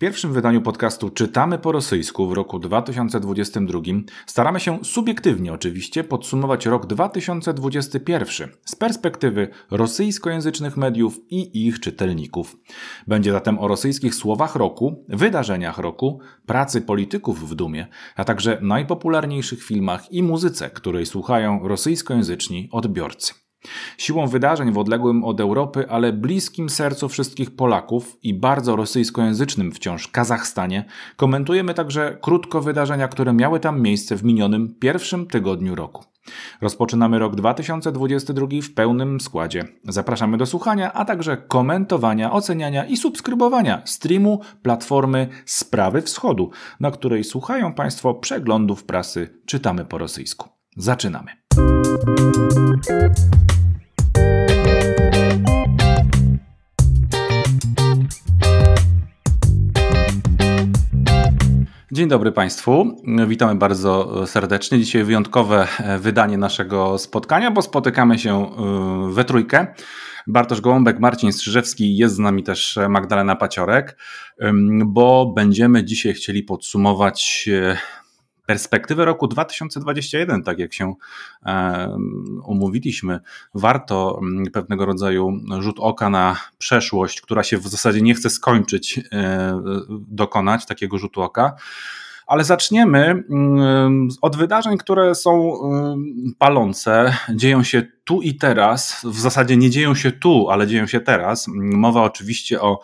pierwszym wydaniu podcastu Czytamy po rosyjsku w roku 2022 staramy się subiektywnie oczywiście podsumować rok 2021 z perspektywy rosyjskojęzycznych mediów i ich czytelników. Będzie zatem o rosyjskich słowach roku, wydarzeniach roku, pracy polityków w Dumie, a także najpopularniejszych filmach i muzyce, której słuchają rosyjskojęzyczni odbiorcy. Siłą wydarzeń w odległym od Europy, ale bliskim sercu wszystkich Polaków i bardzo rosyjskojęzycznym wciąż Kazachstanie, komentujemy także krótko wydarzenia, które miały tam miejsce w minionym pierwszym tygodniu roku. Rozpoczynamy rok 2022 w pełnym składzie. Zapraszamy do słuchania, a także komentowania, oceniania i subskrybowania streamu platformy Sprawy Wschodu, na której słuchają Państwo przeglądów prasy Czytamy po rosyjsku. Zaczynamy. Dzień dobry Państwu. Witamy bardzo serdecznie. Dzisiaj wyjątkowe wydanie naszego spotkania, bo spotykamy się y, we trójkę. Bartosz Gołąbek, Marcin Strzyżewski, jest z nami też Magdalena Paciorek, bo będziemy dzisiaj chcieli podsumować perspektywę roku 2021, tak jak się umówiliśmy, warto mm, pewnego rodzaju rzut oka na przeszłość, która się w zasadzie nie chce skończyć, e, dokonać takiego rzutu oka. Ale zaczniemy mm, od wydarzeń, które są palące, dzieją się tu i teraz. W zasadzie nie dzieją się tu, ale dzieją się teraz. Mowa oczywiście o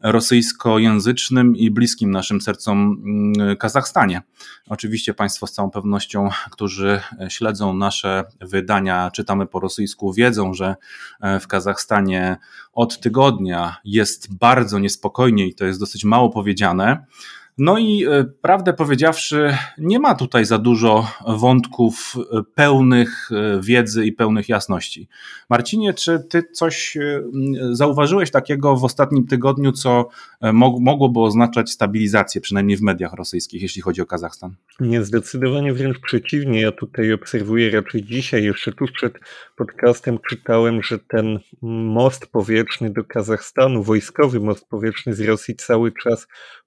rosyjskojęzycznym i bliskim naszym sercom mm, Kazachstanie. Oczywiście Państwo z całą pewnością, którzy śledzą nasze wydania, czytamy po rosyjsku, wiedzą, że e, w Kazachstanie od tygodnia jest bardzo niespokojnie i to jest dosyć mało powiedziane. No i e, prawdę powiedziawszy, nie ma tutaj za dużo wątków e, pełnych e, wiedzy i pełnych jasności. Marcinie, czy ty coś zauważyłeś takiego w ostatnim tygodniu, co mogłoby oznaczać stabilizację, przynajmniej w mediach rosyjskich, jeśli chodzi o Kazachstan? Nie, zdecydowanie wręcz przeciwnie. Ja tutaj obserwuję raczej dzisiaj, jeszcze tuż przed podcastem czytałem, że ten most powietrzny do Kazachstanu, wojskowy most powietrzny z Rosji cały czas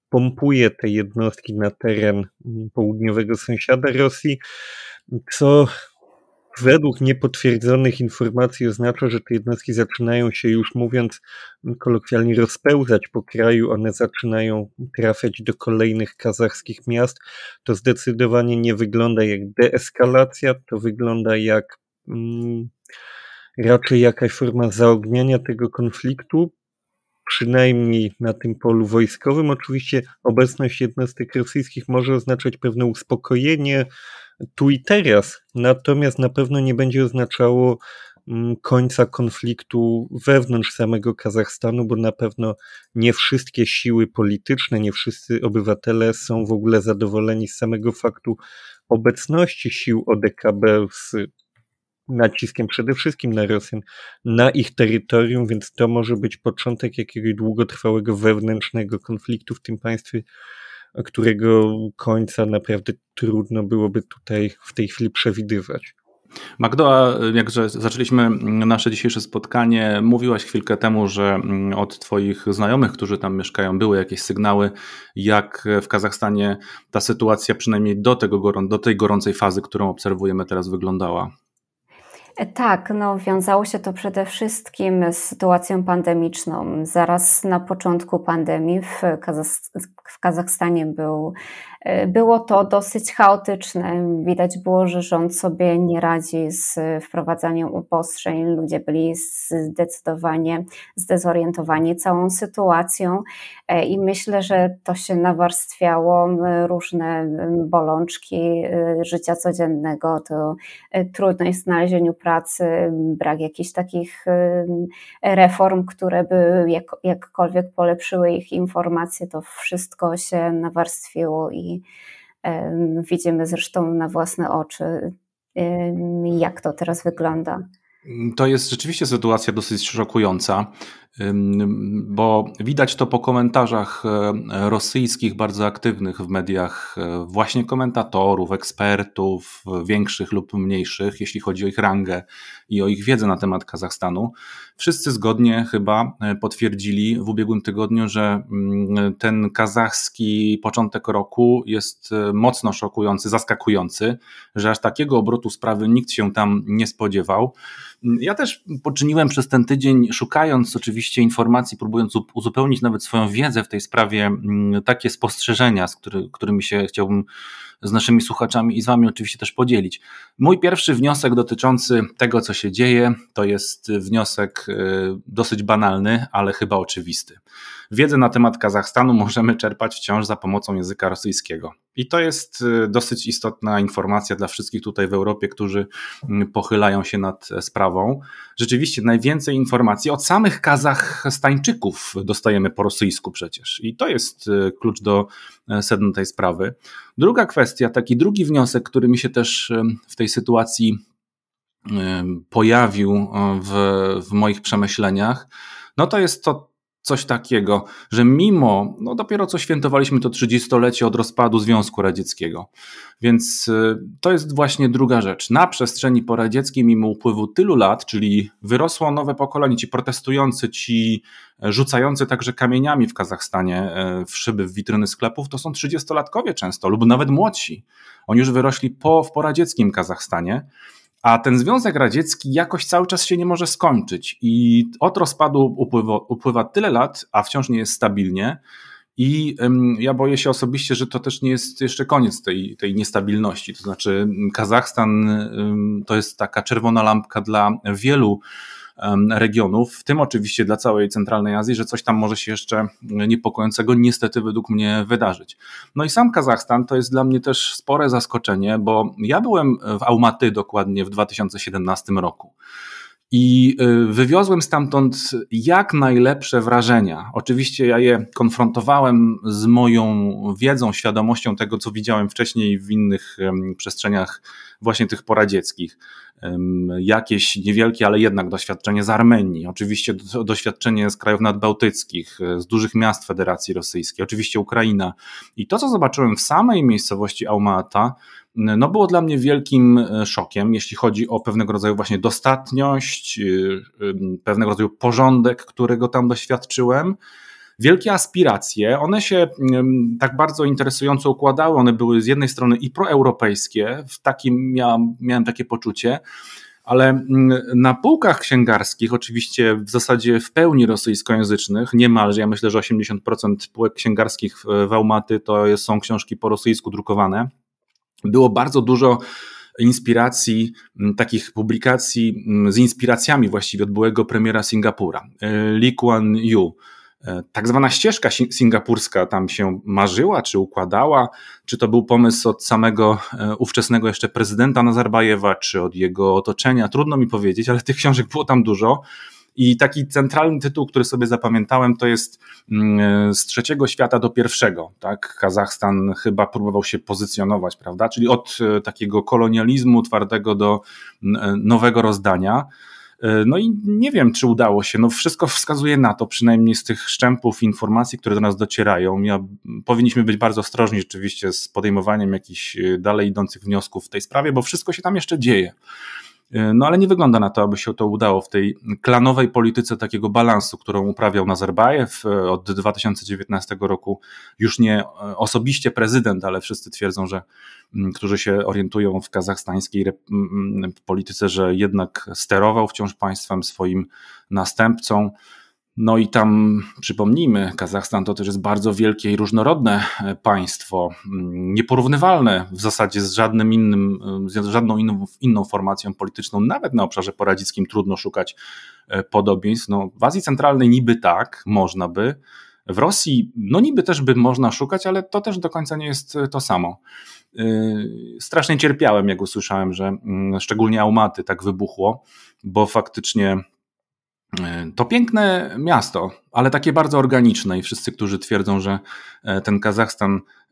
pompuje te jednostki na teren południowego sąsiada Rosji, co według niepotwierdzonych informacji oznacza, że te jednostki zaczynają się już mówiąc kolokwialnie rozpełzać po kraju, one zaczynają trafiać do kolejnych kazachskich miast. To zdecydowanie nie wygląda jak deeskalacja, to wygląda jak mm, raczej jakaś forma zaogniania tego konfliktu, przynajmniej na tym polu wojskowym. Oczywiście obecność jednostek rosyjskich może oznaczać pewne uspokojenie tu i teraz, natomiast na pewno nie będzie oznaczało mm, końca konfliktu wewnątrz samego Kazachstanu, bo na pewno nie wszystkie siły polityczne, nie wszyscy obywatele są w ogóle zadowoleni z samego faktu obecności sił ODKB z naciskiem przede wszystkim na Rosjan, na ich terytorium, więc to może być początek jakiegoś długotrwałego wewnętrznego konfliktu w tym państwie, którego końca naprawdę trudno byłoby tutaj w tej chwili przewidywać. Magdo, jakże zaczęliśmy nasze dzisiejsze spotkanie, mówiłaś chwilkę temu, że od Twoich znajomych, którzy tam mieszkają, były jakieś sygnały, jak w Kazachstanie ta sytuacja, przynajmniej do, tego, do tej gorącej fazy, którą obserwujemy teraz, wyglądała. Tak, no wiązało się to przede wszystkim z sytuacją pandemiczną. Zaraz na początku pandemii w, W Kazachstanie był E, było to dosyć chaotyczne. Widać było, że rząd sobie nie radzi z wprowadzaniem obostrzeń. Ludzie byli zdecydowanie zdezorientowani całą sytuacją e, i myślę, że to się nawarstwiało różne bolączki e, życia codziennego. To trudność w znalezieniu pracy, brak jakichś takich reform, które by jak, jakkolwiek polepszyły ich informacje. To wszystko się nawarstwiło i widzimy zresztą na własne oczy, jak to teraz wygląda. To jest rzeczywiście sytuacja dosyć szokująca, bo widać to po komentarzach e, rosyjskich, bardzo aktywnych w mediach, e, właśnie komentatorów, ekspertów, większych lub mniejszych, jeśli chodzi o ich rangę i o ich wiedzę na temat Kazachstanu. wszyscy zgodnie chyba potwierdzili w ubiegłym tygodniu, że mm, ten kazachski początek roku jest mocno szokujący, zaskakujący, że aż takiego obrotu sprawy nikt się tam nie spodziewał. Ja też poczyniłem przez ten tydzień, szukając oczywiście informacji, próbując uzupełnić nawet swoją wiedzę w tej sprawie, mm, takie spostrzeżenia, z który, którymi się chciałbym z naszymi słuchaczami i z Wami oczywiście też podzielić. Mój pierwszy wniosek dotyczący tego, co się dzieje, to jest wniosek y, dosyć banalny, ale chyba oczywisty. Wiedzę na temat Kazachstanu możemy czerpać wciąż za pomocą języka rosyjskiego. I to jest y, dosyć istotna informacja dla wszystkich tutaj w Europie, którzy mm, pochylają się nad sprawą. Rzeczywiście najwięcej informacji od samych Kazachstańczyków dostajemy po rosyjsku przecież. I to jest y, klucz do e, sedna tej sprawy. Druga kwestia, taki drugi wniosek, który mi się też w tej sytuacji pojawił w, w moich przemyśleniach, no to jest to, coś takiego, że mimo, no dopiero co świętowaliśmy to 30-lecie od rozpadu Związku Radzieckiego, więc y, to jest właśnie druga rzecz. Na przestrzeni poradzieckiej, mimo upływu tylu lat, czyli wyrosło nowe pokolenie, ci protestujący, ci rzucający także kamieniami w Kazachstanie e, w szyby, w witryny sklepów, to są 30-latkowie często lub nawet młodsi. Oni już wyrośli po, w poradzieckim Kazachstanie. A ten Związek Radziecki jakoś cały czas się nie może skończyć i od rozpadu upływa, upływa tyle lat, a wciąż nie jest stabilnie. I ja boję się osobiście, że to też nie jest jeszcze koniec tej, tej niestabilności. To znaczy, Kazachstan to jest taka czerwona lampka dla wielu regionów, w tym oczywiście dla całej centralnej Azji, że coś tam może się jeszcze niepokojącego niestety według mnie wydarzyć. No i sam Kazachstan to jest dla mnie też spore zaskoczenie, bo ja byłem w Almaty dokładnie w 2017 roku. I y, wywiozłem stamtąd jak najlepsze wrażenia. Oczywiście ja je konfrontowałem z moją wiedzą, świadomością tego, co widziałem wcześniej w innych przestrzeniach, właśnie tych poradzieckich jakieś niewielkie, ale jednak doświadczenie z Armenii, oczywiście doświadczenie z krajów nadbałtyckich, z dużych miast Federacji Rosyjskiej, oczywiście Ukraina. I to, co zobaczyłem w samej miejscowości Alma-Ata, no było dla mnie wielkim e, szokiem, jeśli chodzi o pewnego rodzaju właśnie dostatniość, y, pewnego rodzaju porządek, którego tam doświadczyłem wielkie aspiracje. One się tak bardzo interesująco układały. One były z jednej strony i proeuropejskie, w takim miałem, miałem takie poczucie, ale na półkach księgarskich, oczywiście w zasadzie w pełni rosyjskojęzycznych, niemalże, ja myślę, że 80% półek księgarskich w Almaty to są książki po rosyjsku drukowane. Było bardzo dużo inspiracji, takich publikacji z inspiracjami właściwie od byłego premiera Singapura, y, Lee Kuan Yew tak zwana ścieżka singapurska tam się marzyła, czy układała, czy to był pomysł od samego e, ówczesnego jeszcze prezydenta Nazarbajewa, czy od jego otoczenia, trudno mi powiedzieć, ale tych książek było tam dużo. I taki centralny tytuł, który sobie zapamiętałem, to jest mm, z trzeciego świata do pierwszego. Tak? Kazachstan chyba próbował się pozycjonować, prawda? Czyli od e, takiego kolonializmu twardego do nowego rozdania. E, no i nie wiem, czy udało się. No wszystko wskazuje na to, przynajmniej z tych szczępów informacji, które do nas docierają. Ja, powinniśmy być bardzo ostrożni rzeczywiście z podejmowaniem jakichś e, dalej idących wniosków w tej sprawie, bo wszystko się tam jeszcze dzieje. E, no ale nie wygląda na to, aby się to udało w tej klanowej polityce takiego balansu, którą uprawiał Nazarbajew od 2019 roku. Już nie osobiście prezydent, ale wszyscy twierdzą, że którzy się orientują w kazachstańskiej polityce, że jednak sterował wciąż państwem swoim następcą. No i tam przypomnijmy, Kazachstan to też jest bardzo wielkie i różnorodne e, państwo, nieporównywalne w zasadzie z żadnym innym, z żadną inną, inną formacją polityczną, nawet na obszarze poradzickim trudno szukać e, podobieństw. No, w Azji Centralnej niby tak, można by. W Rosji, no niby też by można szukać, ale to też do końca nie jest e, to samo. Strasznie cierpiałem, jak usłyszałem, że mm, szczególnie Aumaty tak wybuchło, bo faktycznie E, to piękne miasto, ale takie bardzo organiczne i wszyscy, którzy twierdzą, że e, ten Kazachstan e,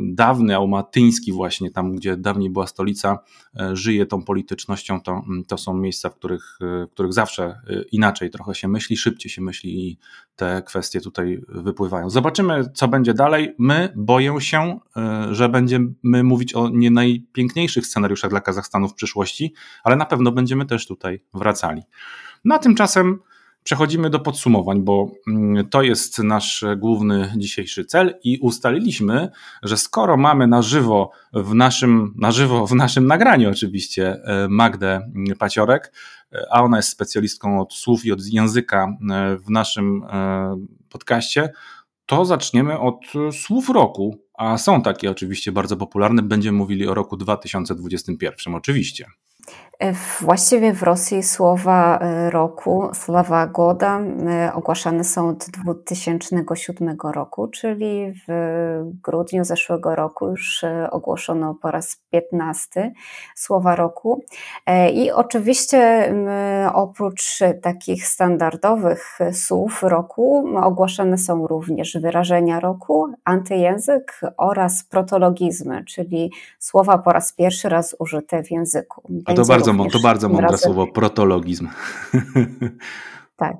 dawny, aumatyński właśnie, tam gdzie dawniej była stolica, żyje tą politycznością, to, mm, to są miejsca, w których, w których zawsze inaczej trochę się myśli, szybciej się myśli i te kwestie tutaj wypływają. Zobaczymy, co będzie dalej. My boję się, że będziemy mówić o nie najpiękniejszych scenariuszach dla Kazachstanu w przyszłości, ale na pewno będziemy też tutaj wracali. No a tymczasem przechodzimy do podsumowań, bo mm, to jest nasz główny dzisiejszy cel i ustaliliśmy, że skoro mamy na żywo w naszym, na żywo w naszym nagraniu oczywiście e, Magdę Paciorek, e, a ona jest specjalistką od słów i od języka e, w naszym podcaście, to zaczniemy od słów roku, a są takie oczywiście bardzo popularne. Będziemy mówili o roku 2021 oczywiście. E, właściwie w Rosji słowa e, roku, słowa goda e, ogłaszane są od 2007 roku, czyli w grudniu zeszłego roku już ogłoszono po raz 15 słowa roku. I oczywiście oprócz takich standardowych słów roku ogłaszane są również wyrażenia roku, antyjęzyk oraz protologizmy, czyli słowa po raz pierwszy raz użyte w języku. A to bardzo bardzo, to bardzo mądre słowo, protologizm. Tak.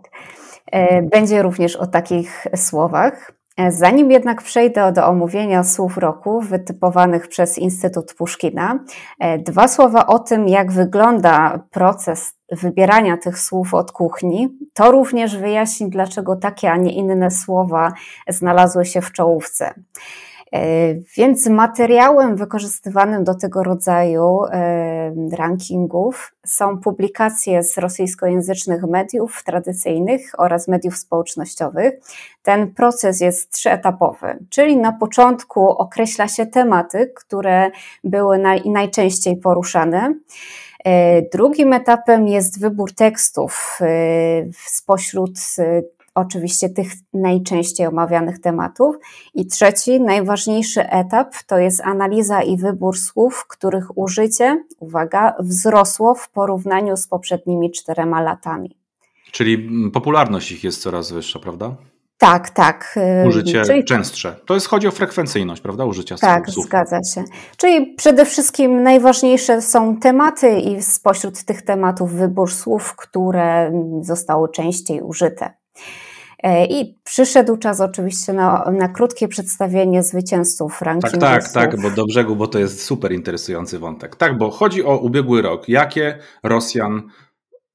E, będzie również o takich słowach. E, zanim jednak przejdę do omówienia słów roku wytypowanych przez Instytut Puszkina, e, dwa słowa o tym, jak wygląda proces wybierania tych słów od kuchni. To również wyjaśni, dlaczego takie, a nie inne słowa znalazły się w czołówce. E, więc materiałem wykorzystywanym do tego rodzaju e, rankingów są publikacje z rosyjskojęzycznych mediów tradycyjnych oraz mediów społecznościowych. Ten proces jest trzyetapowy, czyli na początku określa się tematy, które były naj, najczęściej poruszane. E, drugim etapem jest wybór tekstów spośród oczywiście tych najczęściej omawianych tematów. I trzeci, najważniejszy etap to jest analiza i wybór słów, których użycie, uwaga, wzrosło w porównaniu z poprzednimi czterema latami. Czyli mm, popularność ich jest coraz wyższa, prawda? Tak, tak. Użycie Czyli... częstsze. To jest chodzi o frekwencyjność, prawda? Użycia tak, słów. Tak, zgadza się. Czyli przede wszystkim najważniejsze są tematy i spośród tych tematów wybór słów, które zostały częściej użyte. E, I przyszedł czas oczywiście na, na krótkie przedstawienie zwycięzców rankingu. Tak, tak, tak, bo do brzegu, bo to jest super interesujący wątek. Tak, bo chodzi o ubiegły rok. Jakie Rosjan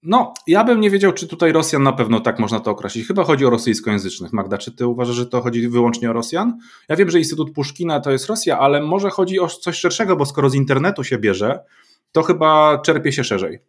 no, ja bym nie wiedział, czy tutaj Rosjan na pewno tak można to określić. Chyba chodzi o rosyjskojęzycznych. Magda, czy ty uważasz, że to chodzi wyłącznie o Rosjan? Ja wiem, że Instytut Puszkina to jest Rosja, ale może chodzi o coś szerszego, bo skoro z internetu się bierze, to chyba czerpie się szerzej.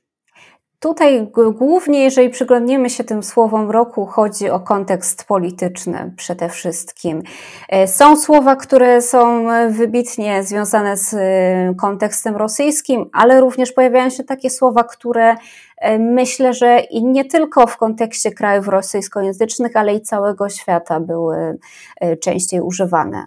Tutaj głównie, jeżeli przyglądniemy się tym słowom roku, chodzi o kontekst polityczny przede wszystkim. E, są słowa, które są wybitnie związane z e, kontekstem rosyjskim, ale również pojawiają się takie słowa, które e, myślę, że i nie tylko w kontekście krajów rosyjskojęzycznych, ale i całego świata były częściej używane.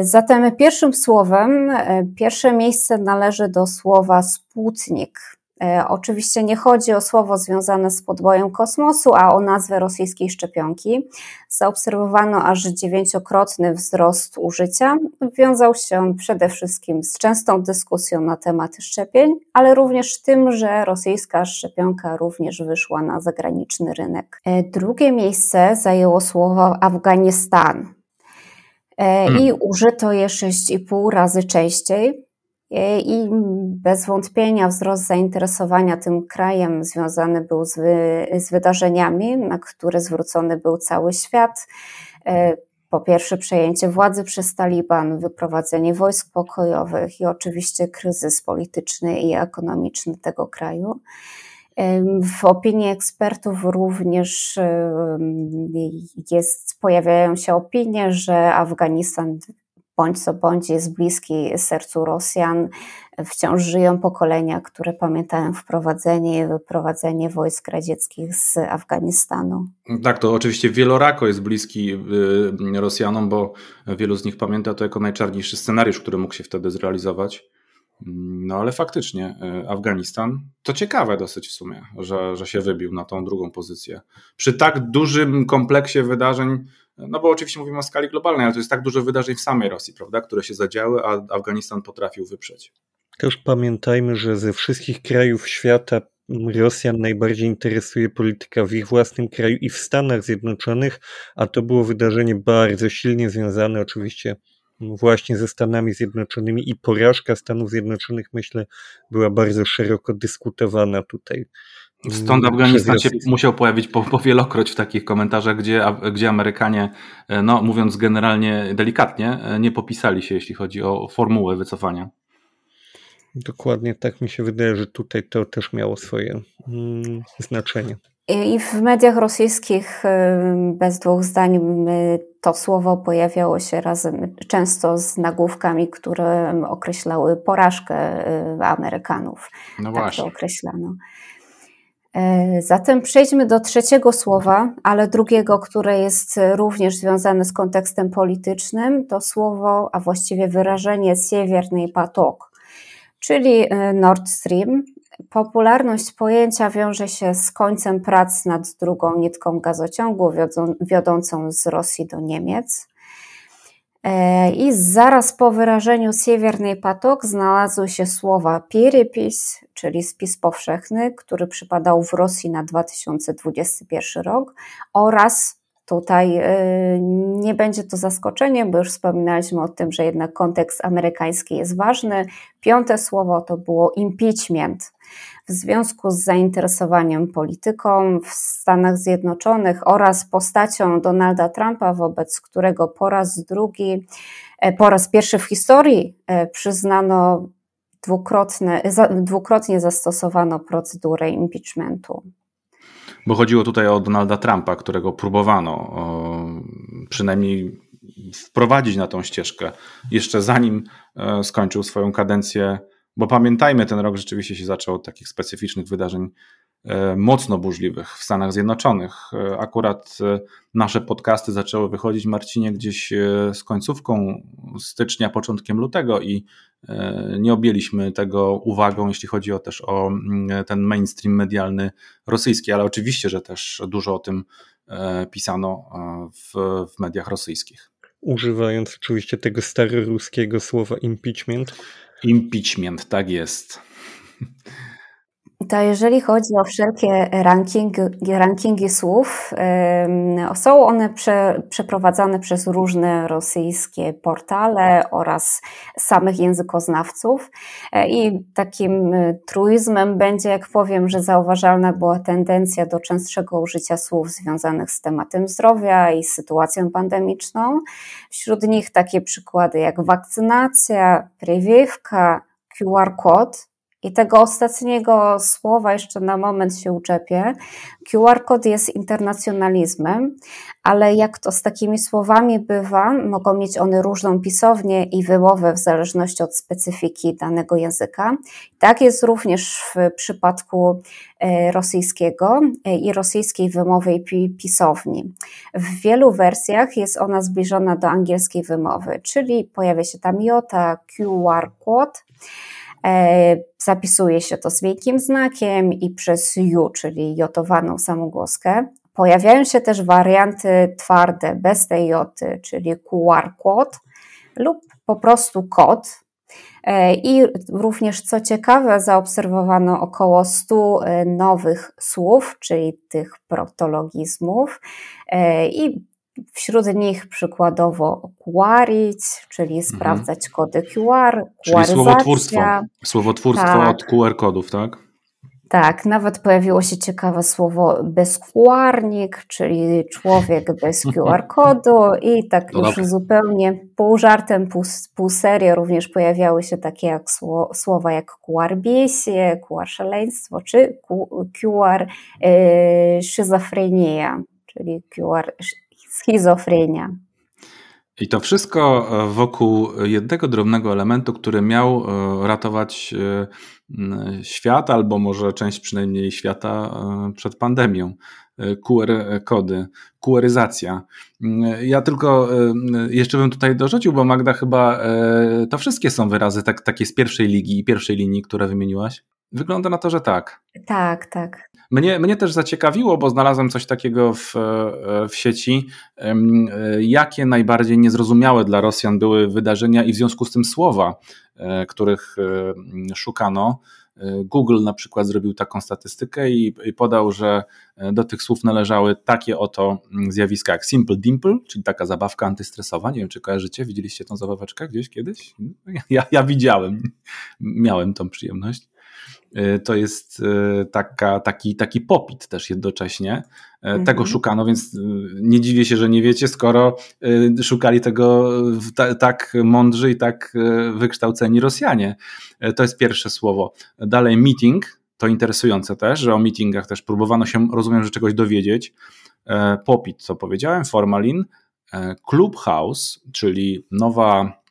Zatem pierwszym słowem, pierwsze miejsce należy do słowa sputnik. E, oczywiście nie chodzi o słowo związane z podbojem kosmosu, a o nazwę rosyjskiej szczepionki. Zaobserwowano aż dziewięciokrotny wzrost użycia. Wiązał się on przede wszystkim z częstą dyskusją na temat szczepień, ale również tym, że rosyjska szczepionka również wyszła na zagraniczny rynek. E, drugie miejsce zajęło słowo Afganistan. E, I hmm. użyto je 6,5 razy częściej, I bez wątpienia wzrost zainteresowania tym krajem związany był z, wy, z wydarzeniami, na które zwrócony był cały świat. E, po pierwsze, przejęcie władzy przez Taliban, wyprowadzenie wojsk pokojowych i oczywiście kryzys polityczny i ekonomiczny tego kraju. W opinii ekspertów również jest, pojawiają się opinie, że Afganistan bądź co bądź jest bliski sercu Rosjan. Wciąż żyją pokolenia, które pamiętają wprowadzenie i wyprowadzenie wojsk radzieckich z Afganistanu. Tak, to oczywiście wielorako jest bliski y, Rosjanom, bo wielu z nich pamięta to jako najczarniejszy scenariusz, który mógł się wtedy zrealizować. No ale faktycznie y, Afganistan to ciekawe dosyć w sumie, że, że się wybił na tą drugą pozycję. Przy tak dużym kompleksie wydarzeń, no bo oczywiście mówimy o skali globalnej, ale to jest tak dużo wydarzeń w samej Rosji, prawda, które się zadziały, a Afganistan potrafił wyprzeć. Też pamiętajmy, że ze wszystkich krajów świata Rosjan najbardziej interesuje polityka w ich własnym kraju i w Stanach Zjednoczonych, a to było wydarzenie bardzo silnie związane oczywiście właśnie ze Stanami Zjednoczonymi i porażka Stanów Zjednoczonych, myślę, była bardzo szeroko dyskutowana tutaj Stąd Afganistan się musiał pojawić po, po wielokroć w takich komentarzach, gdzie, gdzie Amerykanie, e, no mówiąc generalnie delikatnie, e, nie popisali się, jeśli chodzi o formułę wycofania. Dokładnie tak mi się wydaje, że tutaj to też miało swoje mm, znaczenie. I w mediach rosyjskich bez dwóch zdań to słowo pojawiało się razem często z nagłówkami, które określały porażkę y, Amerykanów. No tak właśnie. to określano. E, zatem przejdźmy do trzeciego słowa, ale drugiego, które jest również związane z kontekstem politycznym. To słowo, a właściwie wyrażenie Siewierny Patok, czyli y, Nord Stream. Popularność pojęcia wiąże się z końcem prac nad drugą nitką gazociągu wiodącą z Rosji do Niemiec. E, I zaraz po wyrażeniu Siewierny Patok znalazły się słowa pierepis, czyli spis powszechny, który przypadał w Rosji na 2021 rok, oraz tutaj e, nie będzie to zaskoczenie, bo już wspominaliśmy o tym, że jednak kontekst amerykański jest ważny. Piąte słowo to było impeachment w związku z zainteresowaniem polityką w Stanach Zjednoczonych oraz postacią Donalda Trumpa, wobec którego po raz drugi, e, po raz pierwszy w historii e, przyznano dwukrotne, dwukrotnie zastosowano procedurę impeachmentu. Bo chodziło tutaj o Donalda Trumpa, którego próbowano przynajmniej wprowadzić na tą ścieżkę jeszcze zanim e, skończył swoją kadencję bo pamiętajmy, ten rok rzeczywiście się zaczął od takich specyficznych wydarzeń e, mocno burzliwych w Stanach Zjednoczonych. E, akurat nasze podcasty zaczęły wychodzić, Marcinie, gdzieś z końcówką stycznia, początkiem lutego i nie objęliśmy tego uwagą, jeśli chodzi o też o mm, ten mainstream medialny rosyjski, ale oczywiście, że też dużo o tym pisano w, w mediach rosyjskich. Używając oczywiście tego staroruskiego słowa impeachment, Impeachment, tak jest. To jeżeli chodzi o wszelkie rankingi słów, są one prze, przeprowadzane przez różne rosyjskie portale oraz samych językoznawców. E, I takim e, truizmem będzie, jak powiem, że zauważalna była tendencja do częstszego użycia słów związanych z tematem zdrowia i sytuacją pandemiczną. Wśród nich takie przykłady jak wakcynacja, priewiewka, QR kod i tego ostatniego słowa jeszcze na moment się uczepię. QR kod jest internacjonalizmem, ale jak to z takimi słowami bywa, mogą mieć one różną pisownię i wymowę w zależności od specyfiki danego języka. Tak jest również w przypadku e, rosyjskiego e, i rosyjskiej wymowy i pisowni. W wielu wersjach jest ona zbliżona do angielskiej wymowy, czyli pojawia się tam jota, QR kod. E, zapisuje się to z wielkim znakiem i przez ju, czyli jotowaną samogłoskę. Pojawiają się też warianty twarde bez tej joty, czyli QR kod lub po prostu kod. E, I również, co ciekawe, zaobserwowano około 100 e, nowych słów, czyli tych protologizmów. I Wśród nich przykładowo QRić, czyli mhm. sprawdzać kody QR, Czyli słowotwórstwo, słowotwórstwo tak. od QR kodów, tak? Tak, nawet pojawiło się ciekawe słowo bezkłarnik, czyli człowiek bez QR kodu i tak no już zupełnie pół żartem, pół, pół serio również pojawiały się takie jak słowa jak QR biesie, QR szaleństwo czy QR yy, szyzofrenia, czyli QR schizofrenia. I to wszystko e, wokół jednego drobnego elementu, który miał e, ratować e, świat, albo może część przynajmniej świata przed pandemią. QR kody, QRyzacja. Ja tylko jeszcze bym tutaj dorzucił, bo Magda chyba to wszystkie są wyrazy tak, takie z pierwszej ligi i pierwszej linii, które wymieniłaś. Wygląda na to, że tak. Tak, tak. Mnie, mnie też zaciekawiło, bo znalazłem coś takiego w, w sieci, jakie najbardziej niezrozumiałe dla Rosjan były wydarzenia i w związku z tym słowa, e, których e, szukano. E, Google na przykład zrobił taką statystykę i, i, podał, że do tych słów należały takie oto zjawiska jak Simple Dimple, czyli taka zabawka antystresowa. Nie wiem, czy kojarzycie, widzieliście tą zabaweczkę gdzieś kiedyś? Ja, ja widziałem, miałem tą przyjemność. Y, to jest y, taka, taki, taki popit też jednocześnie. Mhm. Tego szukano, więc nie dziwię się, że nie wiecie, skoro szukali tego tak mądrzy i tak wykształceni Rosjanie. To jest pierwsze słowo. Dalej meeting, to interesujące też, że o meetingach też próbowano się, rozumiem, że czegoś dowiedzieć. Popit, co powiedziałem, formalin, Clubhouse, czyli nowa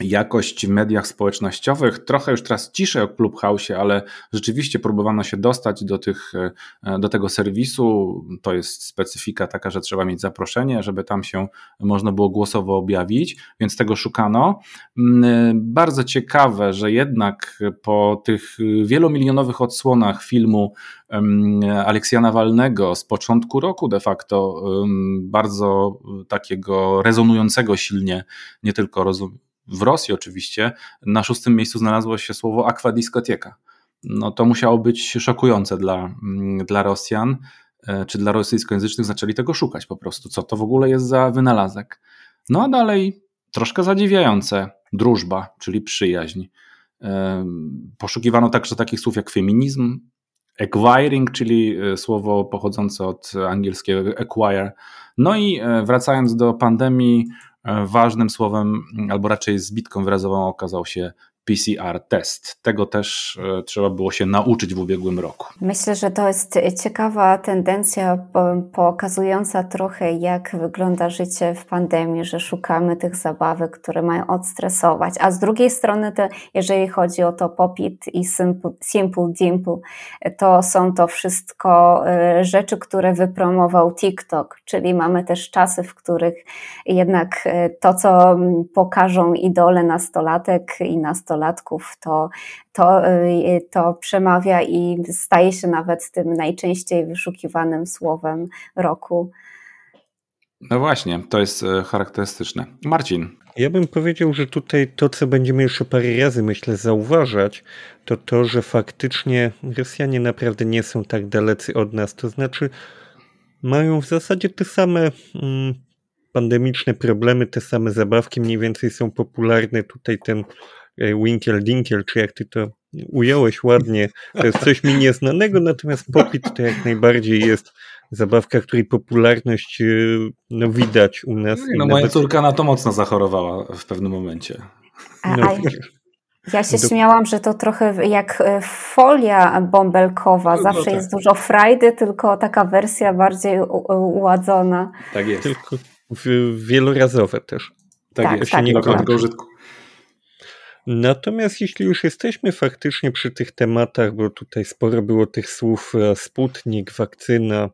jakość w mediach społecznościowych. Trochę już teraz ciszej o Clubhouse, ale rzeczywiście próbowano się dostać do, tych, e, do tego serwisu. To jest specyfika taka, że trzeba mieć zaproszenie, żeby tam się można było głosowo objawić, więc tego szukano. Mm, e, bardzo ciekawe, że jednak po tych wielomilionowych odsłonach filmu Aleksja Nawalnego z początku roku de facto, bardzo takiego rezonującego silnie, nie tylko rozum w Rosji oczywiście na szóstym miejscu znalazło się słowo aquadiskoteka. No to musiało być szokujące dla, mm, dla Rosjan, e, czy dla rosyjskojęzycznych zaczęli tego szukać po prostu, co to w ogóle jest za wynalazek. No a dalej troszkę zadziwiające, drużba, czyli przyjaźń. E, poszukiwano także takich słów jak feminizm, acquiring, czyli e, słowo pochodzące od angielskiego acquire. No i wracając do pandemii, ważnym słowem, albo raczej zbitką wyrazową okazał się PCR test. Tego też e, trzeba było się nauczyć w ubiegłym roku. Myślę, że to jest ciekawa tendencja pokazująca trochę, jak wygląda życie w pandemii, że szukamy tych zabawek, które mają odstresować. A z drugiej strony, to, jeżeli chodzi o to popit i simple, simple dimple, to są to wszystko e, rzeczy, które wypromował TikTok, czyli mamy też czasy, w których jednak e, to, co pokażą idole nastolatek i nastolatek, nastolatków, to, to, y, to przemawia i staje się nawet tym najczęściej wyszukiwanym słowem roku. No właśnie, to jest e, charakterystyczne. Marcin. Ja bym powiedział, że tutaj to, co będziemy jeszcze parę razy, myślę, zauważać, to to, że faktycznie Rosjanie naprawdę nie są tak dalecy od nas. To znaczy, mają w zasadzie te same mm, pandemiczne problemy, te same zabawki mniej więcej są popularne. Tutaj ten Winkiel Dinkiel, czy jak ty to ująłeś ładnie, to jest coś mi nieznanego, natomiast popit to jak najbardziej jest zabawka, której popularność e, no, widać u nas. No, moja nawet... córka na to mocno zachorowała w pewnym momencie. A, no, ja się do... śmiałam, że to trochę jak e, folia bąbelkowa. No Zawsze no tak. jest dużo frajdy, tylko taka wersja bardziej uładzona. Tak jest. Tylko wielorazowe też. Tak, tak jest. Tak, nie tak. użytku. Natomiast jeśli już jesteśmy faktycznie przy tych tematach, bo tutaj sporo było tych słów e, Sputnik, wakcyna,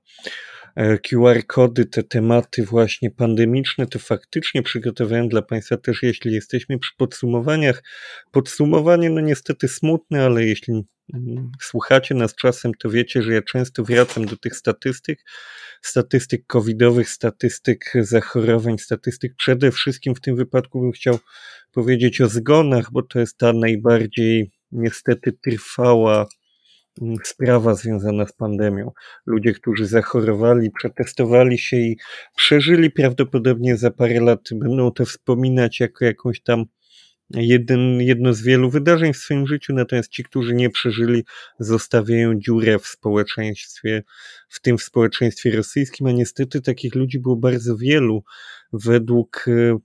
e, QR-kody, te tematy właśnie pandemiczne, to faktycznie przygotowałem dla Państwa też, jeśli jesteśmy przy podsumowaniach. Podsumowanie, no niestety smutne, ale jeśli słuchacie nas czasem, to wiecie, że ja często wracam do tych statystyk, statystyk covidowych, statystyk zachorowań, statystyk przede wszystkim w tym wypadku bym chciał powiedzieć o zgonach, bo to jest ta najbardziej niestety trwała mm, sprawa związana z pandemią. Ludzie, którzy zachorowali, przetestowali się i przeżyli, prawdopodobnie za parę lat będą to wspominać jako jakąś tam jeden, jedno z wielu wydarzeń w swoim życiu, natomiast ci, którzy nie przeżyli, zostawiają dziurę w społeczeństwie, w tym w społeczeństwie rosyjskim, a niestety takich ludzi było bardzo wielu. Według e,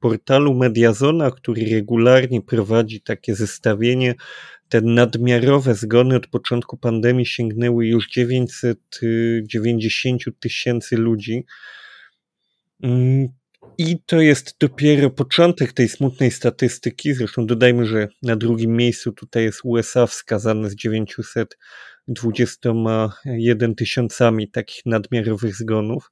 portalu Mediazona, który regularnie prowadzi takie zestawienie, te nadmiarowe zgony od początku pandemii sięgnęły już 990 tysięcy ludzi. I to jest dopiero początek tej smutnej statystyki. Zresztą dodajmy, że na drugim miejscu tutaj jest USA wskazane z 921 tysiącami takich nadmiarowych zgonów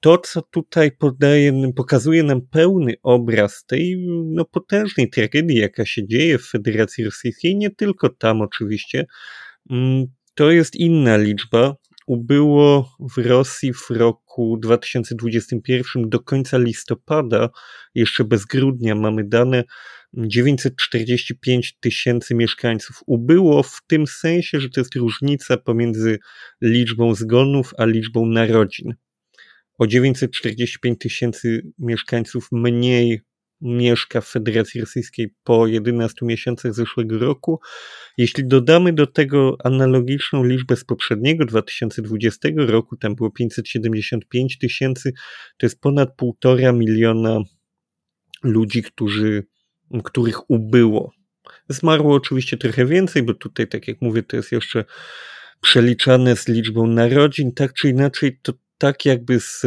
to, co tutaj podaje, pokazuje nam pełny obraz tej no, potężnej tragedii, jaka się dzieje w Federacji Rosyjskiej, nie tylko tam oczywiście, mm, to jest inna liczba. Ubyło w Rosji w roku 2021 do końca listopada, jeszcze bez grudnia mamy dane, 945 tysięcy mieszkańców. Ubyło w tym sensie, że to jest różnica pomiędzy liczbą zgonów a liczbą narodzin o 945 tysięcy mieszkańców mniej mieszka w Federacji Rosyjskiej po 11 miesiącach zeszłego roku. Jeśli dodamy do tego analogiczną liczbę z poprzedniego 2020 roku, tam było 575 tysięcy, to jest ponad półtora miliona ludzi, którzy, których ubyło. Zmarło oczywiście trochę więcej, bo tutaj, tak jak mówię, to jest jeszcze przeliczane z liczbą narodzin. Tak czy inaczej, to tak jakby z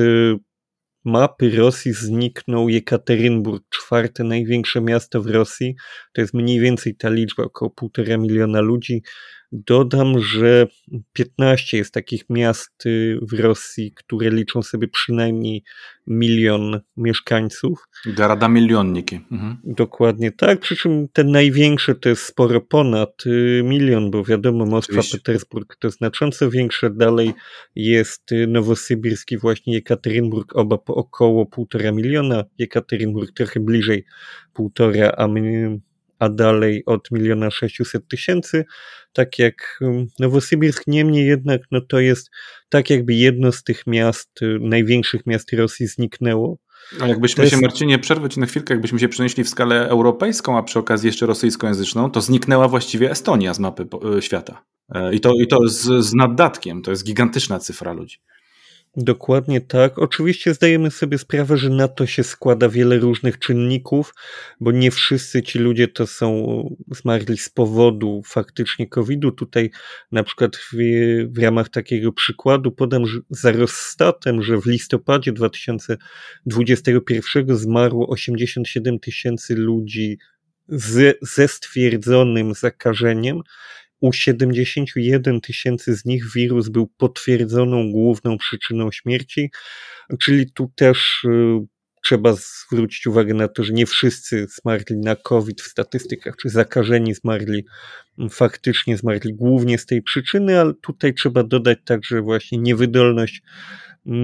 mapy Rosji zniknął Jekaterynburg, czwarte największe miasto w Rosji. To jest mniej więcej ta liczba, około półtora miliona ludzi. Dodam, że 15 jest takich miast y, w Rosji, które liczą sobie przynajmniej milion mieszkańców. Garada milionniki. Mhm. Dokładnie tak, przy czym te największe to jest sporo ponad y, milion, bo wiadomo, Moskwa, Oczywiście. Petersburg to znacząco większe, dalej jest y, Nowosybirski, właśnie Jekaterynburg, oba po około półtora miliona, Jekaterynburg trochę bliżej półtora, a my a dalej od miliona sześciuset tysięcy, tak jak Nowosybirsk, niemniej jednak no to jest tak jakby jedno z tych miast, y, największych miast Rosji zniknęło. A jakbyśmy jest... się, Marcinie, przerwać na chwilkę, jakbyśmy się przenieśli w skalę europejską, a przy okazji jeszcze rosyjskojęzyczną, to zniknęła właściwie Estonia z mapy y, świata. E, I to, i to z, z naddatkiem, to jest gigantyczna cyfra ludzi. Dokładnie tak. Oczywiście zdajemy sobie sprawę, że na to się składa wiele różnych czynników, bo nie wszyscy ci ludzie to są zmarli z powodu faktycznie COVID-u. Tutaj na przykład w, w ramach takiego przykładu podam za Rostatem, że w listopadzie 2021 zmarło 87 tysięcy ludzi z, ze stwierdzonym zakażeniem u 71 tysięcy z nich wirus był potwierdzoną główną przyczyną śmierci, czyli tu też y, trzeba zwrócić uwagę na to, że nie wszyscy zmarli na COVID w statystykach, czy zakażeni zmarli, faktycznie zmarli głównie z tej przyczyny, ale tutaj trzeba dodać także właśnie niewydolność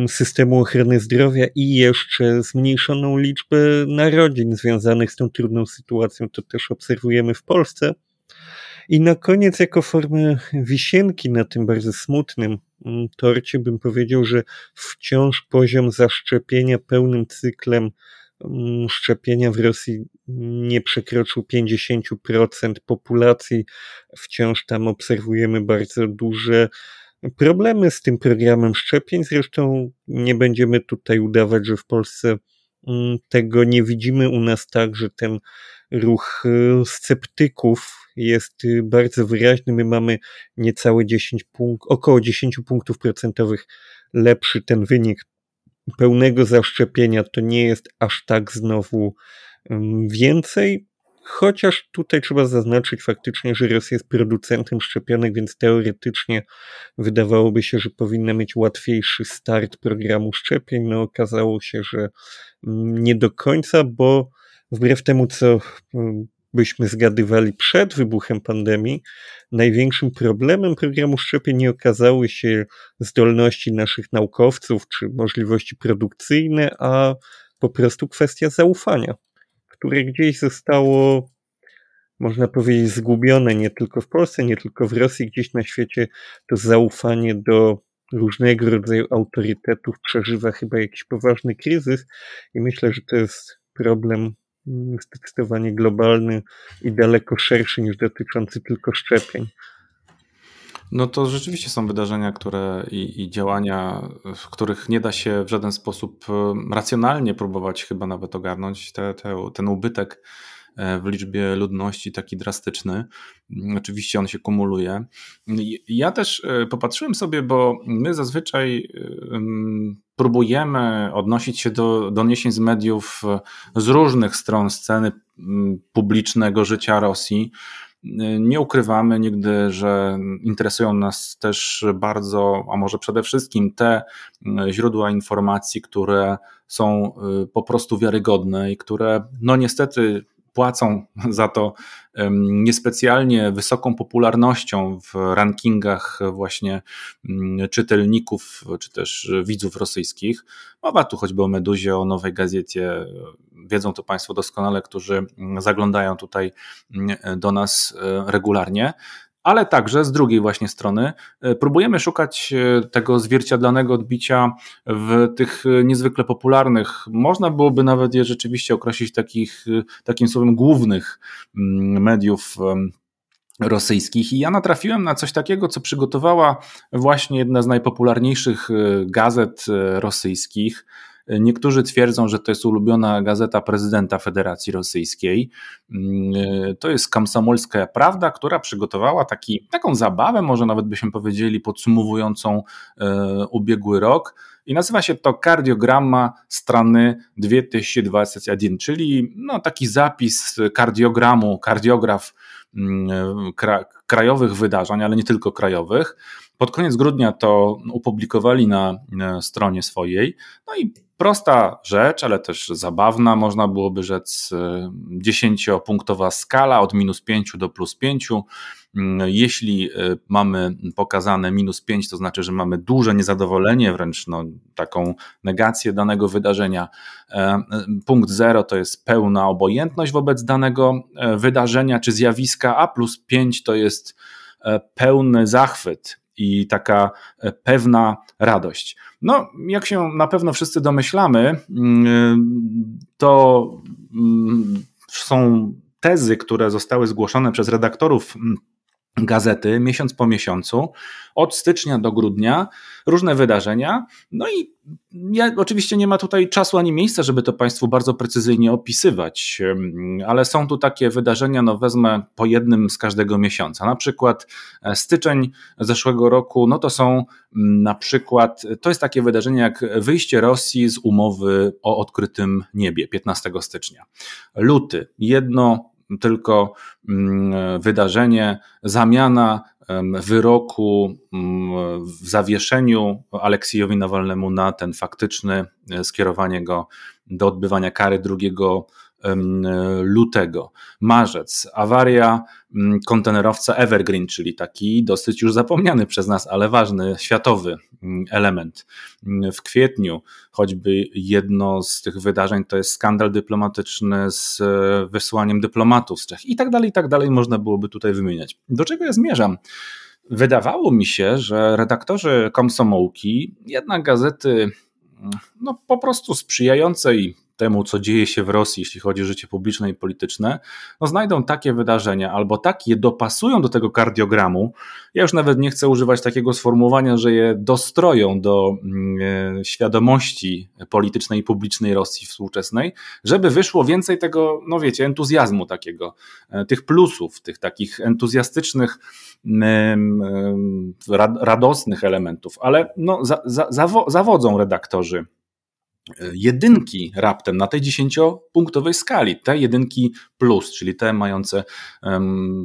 systemu ochrony zdrowia i jeszcze zmniejszoną liczbę narodzin związanych z tą trudną sytuacją. To też obserwujemy w Polsce. I na koniec, jako formę wisienki na tym bardzo smutnym mm, torcie, bym powiedział, że wciąż poziom zaszczepienia pełnym cyklem mm, szczepienia w Rosji nie przekroczył 50% populacji. Wciąż tam obserwujemy bardzo duże problemy z tym programem szczepień. Zresztą nie będziemy tutaj udawać, że w Polsce tego nie widzimy u nas tak, że ten ruch y, sceptyków jest y, bardzo wyraźny. My mamy niecałe 10 punktów, około 10 punktów procentowych lepszy ten wynik pełnego zaszczepienia. To nie jest aż tak znowu więcej. Chociaż tutaj trzeba zaznaczyć faktycznie, że Rosja jest producentem szczepionek, więc teoretycznie wydawałoby się, że powinna mieć łatwiejszy start programu szczepień. No okazało się, że nie do końca, bo wbrew temu, co byśmy zgadywali przed wybuchem pandemii, największym problemem programu szczepień nie okazały się zdolności naszych naukowców czy możliwości produkcyjne, a po prostu kwestia zaufania, które gdzieś zostało, można powiedzieć, zgubione nie tylko w Polsce, nie tylko w Rosji, gdzieś na świecie to zaufanie do różnego rodzaju autorytetów przeżywa chyba jakiś poważny kryzys i myślę, że to jest problem zdecydowanie globalny i daleko szerszy niż dotyczący tylko szczepień. No to rzeczywiście są wydarzenia, które i, i, działania, w których nie da się w żaden sposób e, racjonalnie próbować chyba nawet ogarnąć te, te, ten ubytek e, w liczbie ludności taki drastyczny. Oczywiście on się kumuluje. Ja też e, popatrzyłem sobie, bo my zazwyczaj próbujemy odnosić się do doniesień z mediów z różnych stron sceny publicznego życia Rosji. Nie ukrywamy nigdy, że interesują nas też bardzo, a może przede wszystkim te źródła informacji, które są y, po prostu wiarygodne i które, no niestety, płacą za to niespecjalnie wysoką popularnością w rankingach właśnie mm, czytelników czy też widzów rosyjskich. Mowa tu choćby o Meduzie, o Nowej Gazecie. Wiedzą to Państwo doskonale, którzy zaglądają tutaj mm, do nas e, regularnie ale także z drugiej właśnie strony próbujemy szukać tego zwierciadlanego odbicia w tych niezwykle popularnych, można byłoby nawet je rzeczywiście określić takich, takim słowem głównych mm, mediów rosyjskich i ja natrafiłem na coś takiego, co przygotowała właśnie jedna z najpopularniejszych gazet rosyjskich. Niektórzy twierdzą, że to jest ulubiona gazeta prezydenta Federacji Rosyjskiej. Mm, to jest Kamsomolska Prawda, która przygotowała taki, taką zabawę, może nawet byśmy powiedzieli, podsumowującą ubiegły rok. I nazywa się to kardiogramma strony 2021, czyli no, taki zapis kardiogramu, kardiograf Mm, krajowych wydarzeń, ale nie tylko krajowych. Pod koniec grudnia to opublikowali na stronie swojej. No i prosta rzecz, ale też zabawna, można byłoby rzec, e, dziesięciopunktowa skala od minus 5 do plus 5. Mm, jeśli e, mamy pokazane minus 5, to znaczy, że mamy duże niezadowolenie, wręcz no, taką negację danego wydarzenia. E, punkt 0 to jest pełna obojętność wobec danego wydarzenia czy zjawiska, a plus 5 to jest pełny zachwyt i taka pewna radość. No, jak się na pewno wszyscy domyślamy, mm, to mm, są tezy, które zostały zgłoszone przez redaktorów mm, gazety miesiąc po miesiącu, od stycznia do grudnia, różne wydarzenia. No i ja, oczywiście nie ma tutaj czasu ani miejsca, żeby to Państwu bardzo precyzyjnie opisywać, ale są tu takie wydarzenia, no wezmę po jednym z każdego miesiąca. Na przykład e, styczeń zeszłego roku, no to są na przykład, to jest takie wydarzenie jak wyjście Rosji z umowy o odkrytym niebie 15 stycznia. Luty, jedno tylko mm, wydarzenie, zamiana wyroku w zawieszeniu Aleksiejowi Nawalnemu na ten faktyczny e, skierowanie go do odbywania kary 2 lutego. Marzec, awaria kontenerowca Evergreen, czyli taki dosyć już zapomniany przez nas, ale ważny światowy element. W kwietniu choćby jedno z tych wydarzeń to jest skandal dyplomatyczny z e, wysłaniem dyplomatów z Czech i tak dalej, i tak dalej można byłoby tutaj wymieniać. Do czego ja zmierzam? Wydawało mi się, że redaktorzy komsomołki, jednak gazety no, po prostu sprzyjającej temu, co dzieje się w Rosji, jeśli chodzi o życie publiczne i polityczne, no znajdą takie wydarzenia albo tak je dopasują do tego kardiogramu. Ja już nawet nie chcę używać takiego sformułowania, że je dostroją do mm, e, świadomości politycznej i publicznej Rosji współczesnej, żeby wyszło więcej tego, no wiecie, entuzjazmu takiego, e, tych plusów, tych takich entuzjastycznych, radosnych elementów, ale no, zawodzą redaktorzy jedynki raptem na tej dziesięciopunktowej skali, te jedynki plus, czyli te mające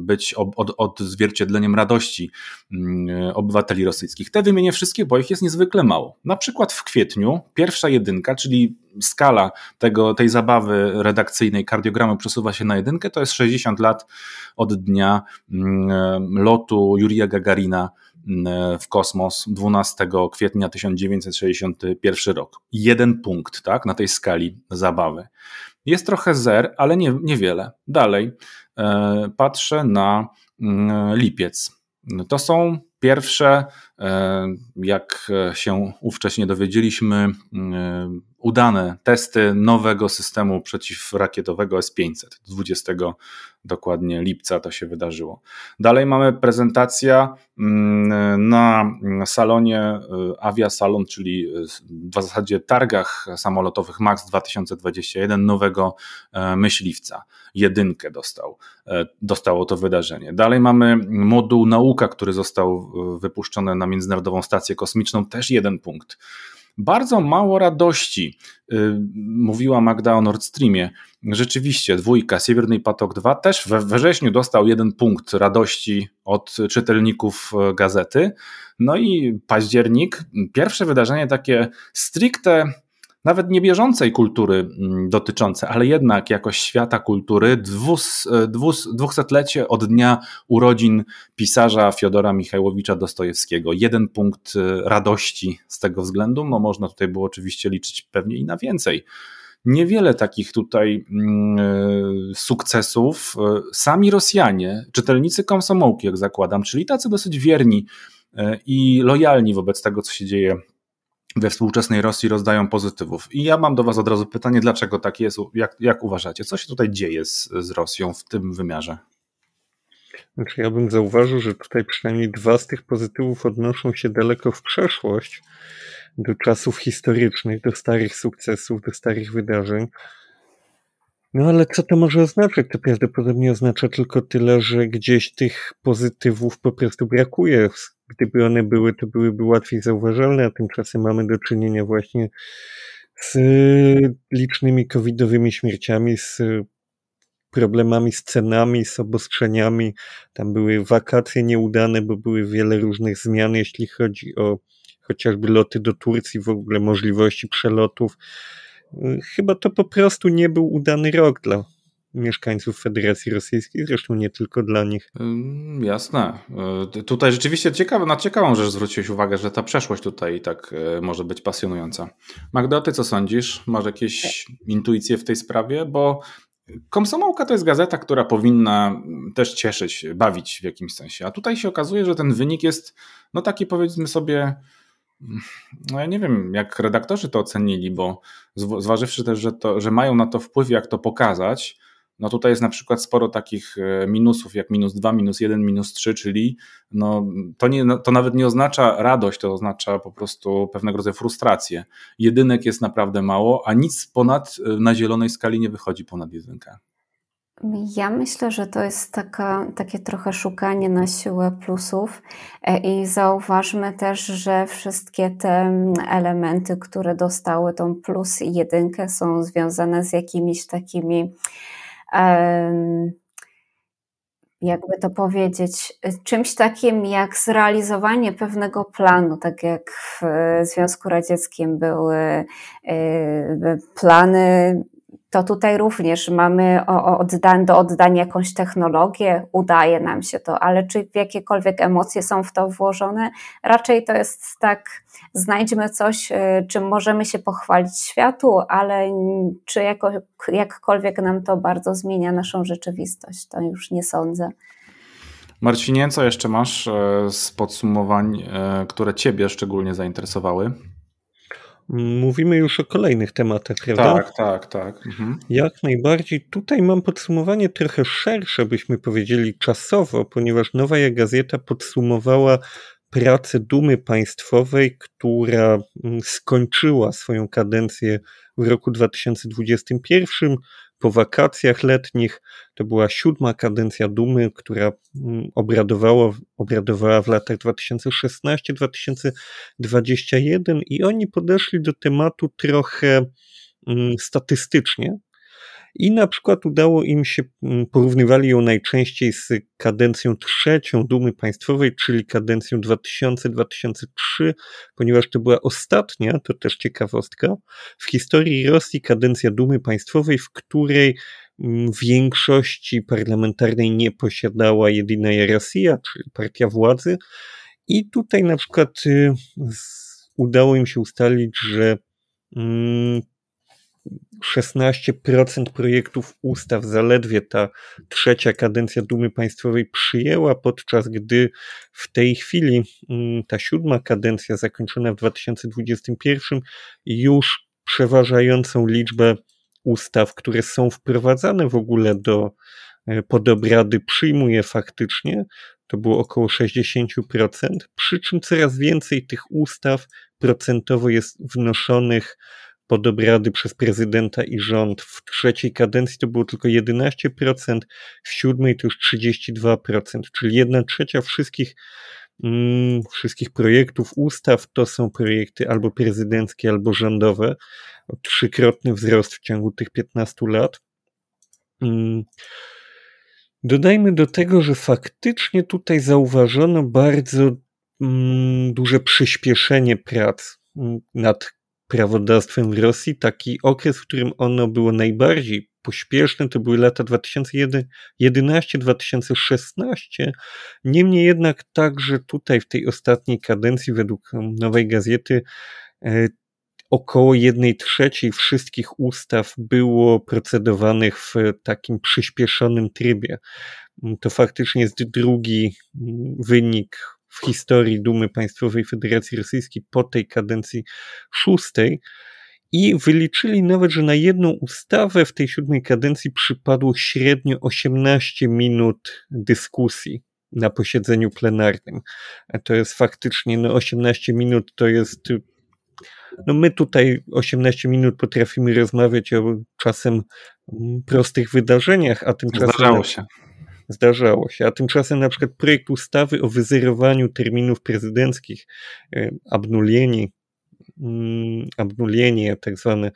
być odzwierciedleniem radości mm, obywateli rosyjskich. Te wymienię wszystkie, bo ich jest niezwykle mało. Na przykład w kwietniu pierwsza jedynka, czyli skala tego, tej zabawy redakcyjnej kardiogramu przesuwa się na jedynkę, to jest 60 lat od dnia mm, lotu Jurija Gagarina w kosmos 12 kwietnia 1961 rok. Jeden punkt tak, na tej skali zabawy. Jest trochę zer, ale nie, niewiele. Dalej e, patrzę na mm, lipiec. To są pierwsze, jak się ówcześnie dowiedzieliśmy, e, udane testy nowego systemu przeciwrakietowego S-500. 20 dokładnie lipca to się wydarzyło. Dalej mamy prezentacja mm, na salonie y, Aviasalon, czyli w zasadzie targach samolotowych MAX 2021 nowego e, myśliwca. Jedynkę dostał, e, dostało to wydarzenie. Dalej mamy moduł nauka, który został e, wypuszczony na Międzynarodową Stację Kosmiczną, też jeden punkt. Bardzo mało radości, y, mówiła Magda o Nord Streamie. Rzeczywiście, dwójka, Siewerny Patok 2 też we wrześniu dostał jeden punkt radości od czytelników e, gazety. No i październik, pierwsze wydarzenie takie stricte nawet nie bieżącej kultury mm, dotyczące, ale jednak jakoś świata kultury, dwus, e, dwus, dwusetlecie od dnia urodzin pisarza Fiodora Michałowicza Dostojewskiego. Jeden punkt e, radości z tego względu, no można tutaj było oczywiście liczyć pewnie i na więcej. niewiele takich tutaj mm, e, sukcesów. Sami Rosjanie, czytelnicy komsomołki, jak zakładam, czyli tacy dosyć wierni i lojalni wobec tego, co się dzieje we współczesnej Rosji, rozdają pozytywów. I ja mam do Was od razu pytanie, dlaczego tak jest? Jak, jak uważacie? Co się tutaj dzieje z, z Rosją w tym wymiarze? Znaczy, ja bym zauważył, że tutaj przynajmniej dwa z tych pozytywów odnoszą się daleko w przeszłość, do czasów historycznych, do starych sukcesów, do starych wydarzeń. No ale co to może oznaczać? To prawdopodobnie oznacza tylko tyle, że gdzieś tych pozytywów po prostu brakuje. Gdyby one były, to byłyby łatwiej zauważalne, a tymczasem mamy do czynienia właśnie z licznymi covidowymi śmierciami, z problemami z cenami, z obostrzeniami. Tam były wakacje nieudane, bo były wiele różnych zmian, jeśli chodzi o chociażby loty do Turcji, w ogóle możliwości przelotów. Chyba to po prostu nie był udany rok dla mieszkańców Federacji Rosyjskiej, zresztą nie tylko dla nich. Jasne. E, tutaj rzeczywiście ciekawe, na ciekawą rzecz zwróciłeś uwagę, że ta przeszłość tutaj tak e, może być pasjonująca. Magda, ty co sądzisz? Masz jakieś intuicje w tej sprawie? Bo Komsomolka to jest gazeta, która powinna też cieszyć, bawić w jakimś sensie. A tutaj się okazuje, że ten wynik jest, no taki powiedzmy sobie, no ja nie wiem, jak redaktorzy to ocenili, bo zważywszy też, że, to, że mają na to wpływ, jak to pokazać, no tutaj jest na przykład sporo takich e, minusów, jak minus 2, minus 1, minus 3, czyli no to, nie, no, to nawet nie oznacza radość, to oznacza po prostu pewnego rodzaju frustrację. Jedynek jest naprawdę mało, a nic ponad e, na zielonej skali nie wychodzi ponad jedynkę. Ja myślę, że to jest taka, takie trochę szukanie na siłę plusów e, i zauważmy też, że wszystkie te elementy, które dostały tą plus i jedynkę są związane z jakimiś takimi jakby to powiedzieć, czymś takim jak zrealizowanie pewnego planu, tak jak w Związku Radzieckim były y, plany to tutaj również mamy oddan do oddania jakąś technologię, udaje nam się to, ale czy jakiekolwiek emocje są w to włożone? Raczej to jest tak, znajdźmy coś, y, czym możemy się pochwalić światu, ale czy jako, jakkolwiek nam to bardzo zmienia naszą rzeczywistość, to już nie sądzę. Marcinie, co jeszcze masz e, z podsumowań, e, które Ciebie szczególnie zainteresowały? Mówimy już o kolejnych tematach, prawda? Tak, tak, tak. Mhm. Jak najbardziej. Tutaj mam podsumowanie trochę szersze, byśmy powiedzieli czasowo, ponieważ Nowa Gazeta podsumowała pracę Dumy Państwowej, która mm, skończyła swoją kadencję w roku 2021 po wakacjach letnich. To była siódma kadencja Dumy, która mm, obradowała, obradowała w latach 2016-2021 i oni podeszli do tematu trochę mm, statystycznie, i na przykład udało im się, mm, porównywali ją najczęściej z kadencją trzecią Dumy Państwowej, czyli kadencją 2000-2003, ponieważ to była ostatnia, to też ciekawostka, w historii Rosji kadencja Dumy Państwowej, w której mm, większości parlamentarnej nie posiadała jedyna Rosja, czyli partia władzy. I tutaj na przykład y, udało im się ustalić, że mm, 16% projektów ustaw zaledwie ta trzecia kadencja Dumy Państwowej przyjęła, podczas gdy w tej chwili mm, ta siódma kadencja zakończona w 2021 już przeważającą liczbę ustaw, które są wprowadzane w ogóle do e, podobrady przyjmuje faktycznie, to było około 60%, przy czym coraz więcej tych ustaw procentowo jest wnoszonych pod obrady przez prezydenta i rząd. W trzeciej kadencji to było tylko 11%, w siódmej to już 32%, czyli jedna trzecia wszystkich, mm, wszystkich projektów, ustaw to są projekty albo prezydenckie, albo rządowe. Trzykrotny wzrost w ciągu tych 15 lat. Mm. Dodajmy do tego, że faktycznie tutaj zauważono bardzo mm, duże przyspieszenie prac mm, nad prawodawstwem w Rosji. Taki okres, w którym ono było najbardziej pośpieszne, to były lata 2011-2016. Niemniej jednak także tutaj w tej ostatniej kadencji według Nowej Gazety e, około jednej trzeciej wszystkich ustaw było procedowanych w takim przyspieszonym trybie. To faktycznie jest drugi wynik w historii Dumy Państwowej Federacji Rosyjskiej po tej kadencji szóstej. I wyliczyli nawet, że na jedną ustawę w tej siódmej kadencji przypadło średnio 18 minut dyskusji na posiedzeniu plenarnym. To jest faktycznie, no 18 minut to jest no my tutaj 18 minut potrafimy rozmawiać o czasem mm, prostych wydarzeniach, a tymczasem. Zdarzało się. Zdarzało się. A tymczasem na przykład projekt ustawy o wyzerowaniu terminów prezydenckich, e, abnulieni, mm, abnulienie tak zwane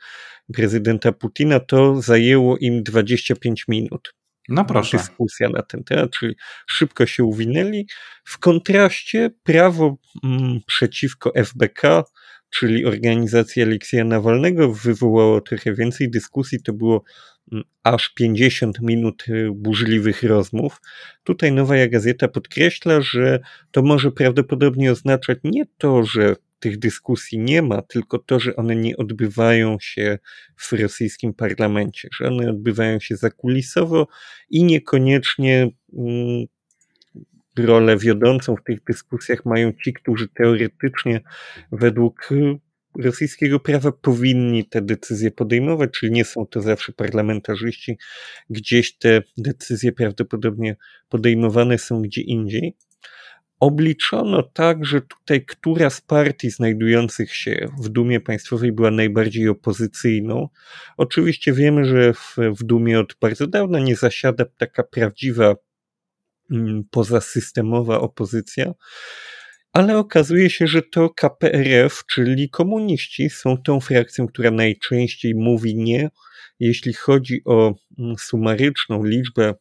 prezydenta Putina, to zajęło im 25 minut. No proszę. Dyskusja na ten temat, czyli szybko się uwinęli. W kontraście prawo mm, przeciwko FBK czyli organizacja Aleksja Nawalnego, wywołało trochę więcej dyskusji. To było aż 50 minut y, burzliwych rozmów. Tutaj Nowa Gazeta podkreśla, że to może prawdopodobnie oznaczać nie to, że tych dyskusji nie ma, tylko to, że one nie odbywają się w rosyjskim parlamencie, że one odbywają się zakulisowo i niekoniecznie mm, rolę wiodącą w tych dyskusjach mają ci, którzy teoretycznie według y, rosyjskiego prawa powinni te decyzje podejmować, czyli nie są to zawsze parlamentarzyści. Gdzieś te decyzje prawdopodobnie podejmowane są gdzie indziej. Obliczono tak, że tutaj która z partii znajdujących się w Dumie Państwowej była najbardziej opozycyjną. Oczywiście wiemy, że w, w Dumie od bardzo dawna nie zasiada taka prawdziwa Mm, pozasystemowa opozycja, ale okazuje się, że to KPRF, czyli komuniści, są tą frakcją, która najczęściej mówi nie, jeśli chodzi o mm, sumaryczną liczbę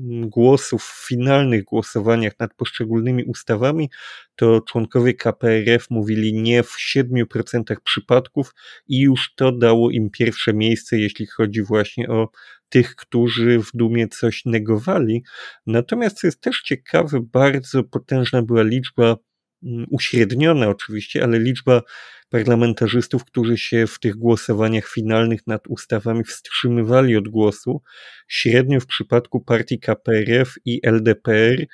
mm, głosów w finalnych głosowaniach nad poszczególnymi ustawami, to członkowie KPRF mówili nie w 7% przypadków i już to dało im pierwsze miejsce, jeśli chodzi właśnie o tych, którzy w Dumie coś negowali. Natomiast co jest też ciekawe, bardzo potężna była liczba, mm, uśredniona oczywiście, ale liczba parlamentarzystów, którzy się w tych głosowaniach finalnych nad ustawami wstrzymywali od głosu. Średnio w przypadku partii KPRF i LDPR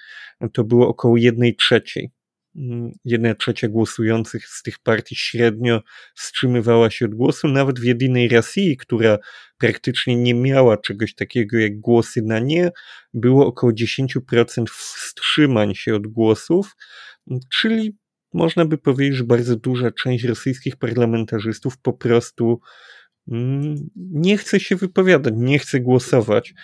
to było około jednej trzeciej. Mm, jedna trzecia głosujących z tych partii średnio wstrzymywała się od głosu, nawet w jedynej Rosji, która praktycznie nie miała czegoś takiego jak głosy na nie, było około 10% wstrzymań się od głosów, czyli można by powiedzieć, że bardzo duża część rosyjskich parlamentarzystów po prostu nie chce się wypowiadać, nie chce głosować.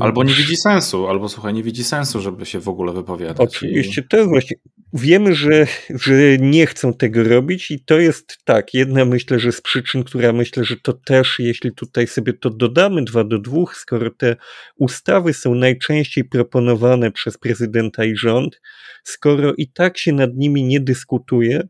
Albo nie widzi sensu, albo słuchaj, nie widzi sensu, żeby się w ogóle wypowiadać. Oczywiście, to jest właśnie. Wiemy, że, że nie chcą tego robić, i to jest tak. Jedna myślę, że z przyczyn, która myślę, że to też, jeśli tutaj sobie to dodamy dwa do dwóch, skoro te ustawy są najczęściej proponowane przez prezydenta i rząd, skoro i tak się nad nimi nie dyskutuje,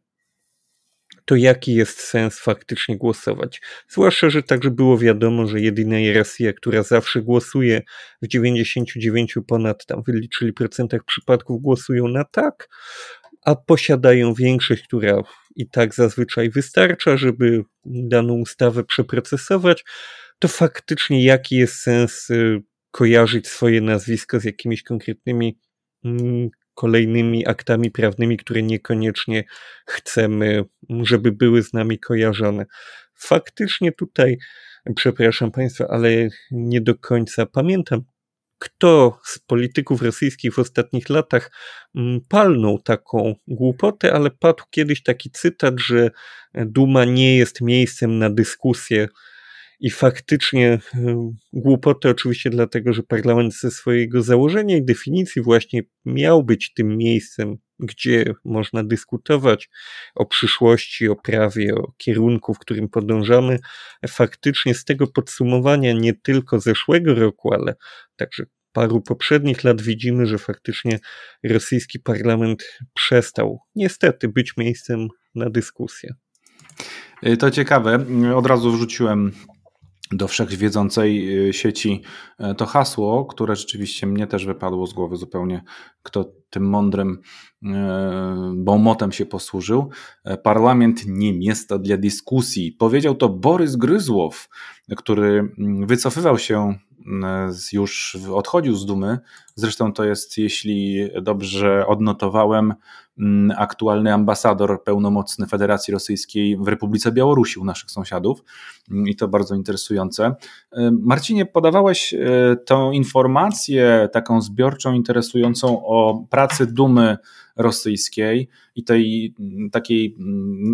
to jaki jest sens faktycznie głosować? Zwłaszcza, że także było wiadomo, że jedyna Rosja, która zawsze głosuje w 99 ponad tam wyliczyli procentach przypadków głosują na tak, a posiadają większość, która i tak zazwyczaj wystarcza, żeby daną ustawę przeprocesować, to faktycznie jaki jest sens y, kojarzyć swoje nazwisko z jakimiś konkretnymi mm, kolejnymi aktami prawnymi, które niekoniecznie chcemy, żeby były z nami kojarzone. Faktycznie tutaj, przepraszam Państwa, ale nie do końca pamiętam, kto z polityków rosyjskich w ostatnich latach mm, palnął taką głupotę, ale padł kiedyś taki cytat, że Duma nie jest miejscem na dyskusję i faktycznie e, głupoty oczywiście dlatego, że parlament ze swojego założenia i definicji właśnie miał być tym miejscem, gdzie można dyskutować o przyszłości, o prawie, o kierunku, w którym podążamy. Faktycznie z tego podsumowania nie tylko zeszłego roku, ale także paru poprzednich lat widzimy, że faktycznie rosyjski parlament przestał niestety być miejscem na dyskusję. To ciekawe. Od razu wrzuciłem do wszechwiedzącej sieci to hasło, które rzeczywiście mnie też wypadło z głowy zupełnie, kto tym mądrym bomotem się posłużył. Parlament nie miejsce dla dyskusji. Powiedział to Borys Gryzłow, który mm, wycofywał się już odchodził z Dumy. Zresztą to jest, jeśli dobrze odnotowałem, mm, aktualny ambasador pełnomocny Federacji Rosyjskiej w Republice Białorusi u naszych sąsiadów mm, i to bardzo interesujące. Marcinie, podawałeś e, tą informację taką zbiorczą, interesującą o pracy Dumy rosyjskiej i tej mm, takiej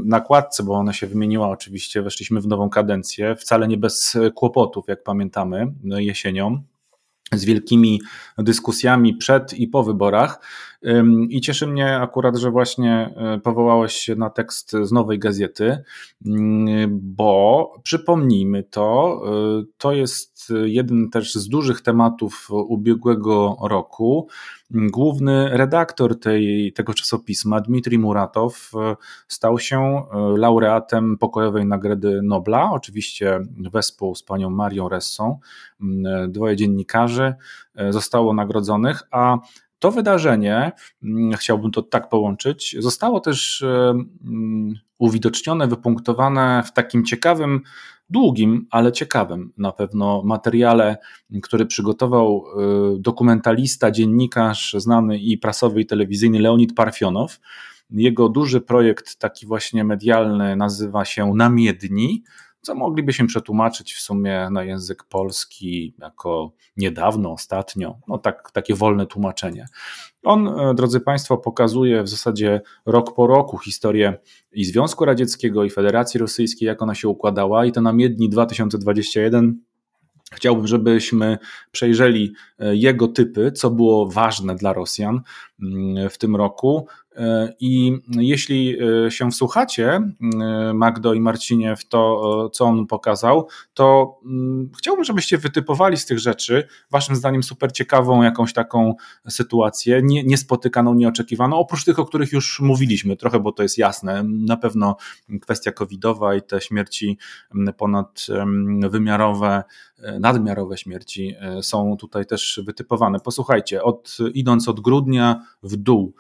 nakładce, bo ona się wymieniła oczywiście, weszliśmy w nową kadencję, wcale nie bez kłopotów, jak pamiętamy, jesienią z wielkimi dyskusjami przed i po wyborach. I cieszy mnie akurat, że właśnie e, powołałeś się na tekst z nowej gazety, bo przypomnijmy to, e, to jest jeden też z dużych tematów ubiegłego roku. Główny redaktor tej, tego czasopisma, Dmitrij Muratow, e, stał się laureatem pokojowej Nagrody Nobla, oczywiście wespół z panią Marią Ressą. Dwoje dziennikarzy zostało nagrodzonych, a to wydarzenie, mm, chciałbym to tak połączyć, zostało też e, mm, uwidocznione, wypunktowane w takim ciekawym, długim, ale ciekawym na pewno materiale, który przygotował e, dokumentalista, dziennikarz znany i prasowy, i telewizyjny Leonid Parfionow. Jego duży projekt, taki właśnie medialny, nazywa się Namiedni co moglibyśmy przetłumaczyć w sumie na język polski jako niedawno, ostatnio, no tak, takie wolne tłumaczenie. On, e, drodzy Państwo, pokazuje w zasadzie rok po roku historię i Związku Radzieckiego, i Federacji Rosyjskiej, jak ona się układała, i to na miedni 2021 Chciałbym, żebyśmy przejrzeli e, jego typy, co było ważne dla Rosjan mm, w tym roku. E, I jeśli e, się wsłuchacie, Magdo i Marcinie, w to, co on pokazał, to mm, chciałbym, żebyście wytypowali z tych rzeczy, waszym zdaniem, super ciekawą jakąś taką sytuację, nie, niespotykaną, nieoczekiwaną, oprócz tych, o których już mówiliśmy trochę, bo to jest jasne. Na pewno kwestia covidowa i te śmierci ponadwymiarowe, nadmiarowe śmierci e, są tutaj też wytypowane. Posłuchajcie, od, idąc od grudnia w dół.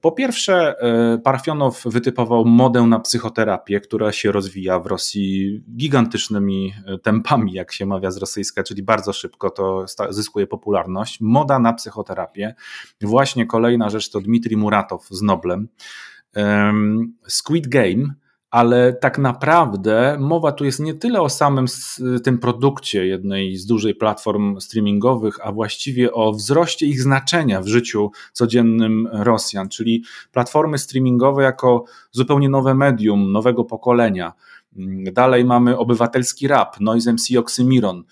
Po pierwsze, e, Parfionow wytypował modę na psychoterapię, która się rozwija w Rosji gigantycznymi e, tempami, jak się mawia z rosyjska, czyli bardzo szybko to zyskuje popularność. Moda na psychoterapię. Właśnie kolejna rzecz to Dmitrij Muratow z Noblem. Squid Game ale tak naprawdę mowa tu jest nie tyle o samym tym produkcie jednej z dużej platform streamingowych, a właściwie o wzroście ich znaczenia w życiu codziennym Rosjan, czyli platformy streamingowe jako zupełnie nowe medium, nowego pokolenia. Dalej mamy obywatelski rap, Noise MC Oxymiron.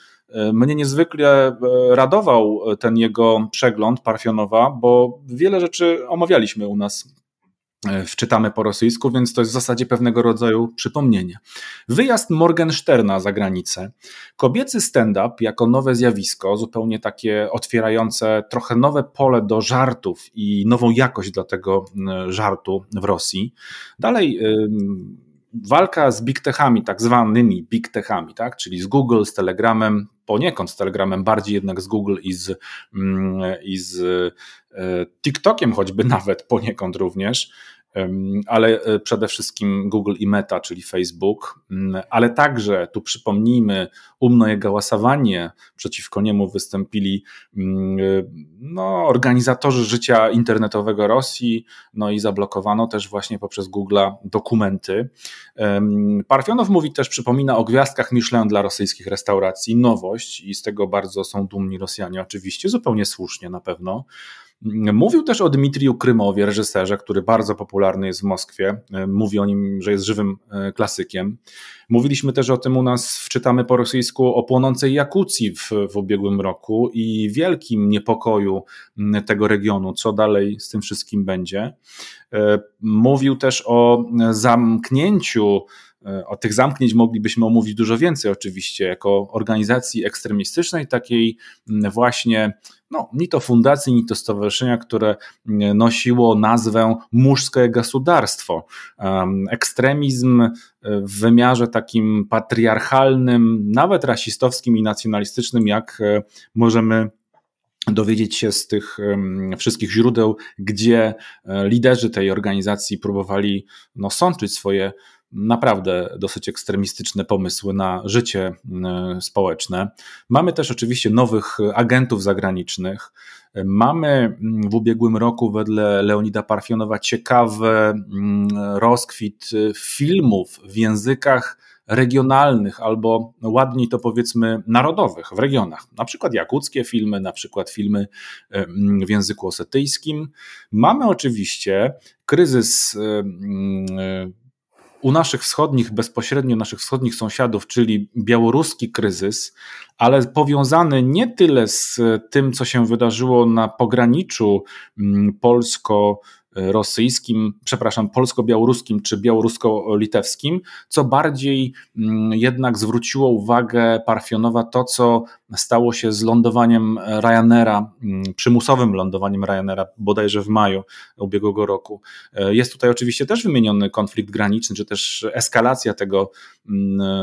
Mnie niezwykle e, radował ten jego przegląd Parfionowa, bo wiele rzeczy omawialiśmy u nas wczytamy po rosyjsku, więc to jest w zasadzie pewnego rodzaju przypomnienie. Wyjazd Morgensterna za granicę. Kobiecy stand-up jako nowe zjawisko, zupełnie takie otwierające trochę nowe pole do żartów i nową jakość dla tego żartu w Rosji. Dalej walka z big techami, tak zwanymi big techami, tak? czyli z Google, z Telegramem, poniekąd z Telegramem, bardziej jednak z Google i z, i z e, TikTokiem choćby nawet poniekąd również ale e, przede wszystkim Google i Meta, czyli Facebook, mm, ale także tu przypomnijmy, umno głasowanie, przeciwko niemu wystąpili mm, e, no, organizatorzy życia internetowego Rosji, no i zablokowano też właśnie poprzez Google'a dokumenty. Parfionow mówi też, przypomina o gwiazdkach Michelin dla rosyjskich restauracji, nowość i z tego bardzo są dumni Rosjanie oczywiście, zupełnie słusznie na pewno. Mówił też o Dmitriju Krymowie, reżyserze, który bardzo popularny jest w Moskwie. Mówi o nim, że jest żywym e, klasykiem. Mówiliśmy też o tym u nas, wczytamy po rosyjsku, o płonącej Jakucji w, w ubiegłym roku i wielkim niepokoju tego regionu, co dalej z tym wszystkim będzie. E, mówił też o zamknięciu E, o tych zamknięć moglibyśmy omówić dużo więcej, oczywiście, jako organizacji ekstremistycznej, takiej właśnie, no, ni to fundacji, ni to stowarzyszenia, które nosiło nazwę Mużskie Gospodarstwo. Ekstremizm w wymiarze takim patriarchalnym, nawet rasistowskim i nacjonalistycznym, jak e, możemy dowiedzieć się z tych wszystkich źródeł, gdzie e, liderzy tej organizacji próbowali no, sączyć swoje naprawdę dosyć ekstremistyczne pomysły na życie e, społeczne. Mamy też oczywiście nowych agentów zagranicznych. Mamy w ubiegłym roku wedle Leonida Parfionowa ciekawy rozkwit filmów w językach regionalnych albo ładniej to powiedzmy narodowych w regionach. Na przykład jakuckie filmy, na przykład filmy w języku osetyjskim. Mamy oczywiście kryzys u naszych wschodnich, bezpośrednio naszych wschodnich sąsiadów, czyli białoruski kryzys, ale powiązany nie tyle z tym, co się wydarzyło na pograniczu polsko- rosyjskim, przepraszam, polsko-białoruskim czy białorusko-litewskim, co bardziej mm, jednak zwróciło uwagę Parfionowa to, co stało się z lądowaniem Ryanaira, mm, przymusowym lądowaniem Ryanaira bodajże w maju ubiegłego roku. E, jest tutaj oczywiście też wymieniony konflikt graniczny, czy też eskalacja tego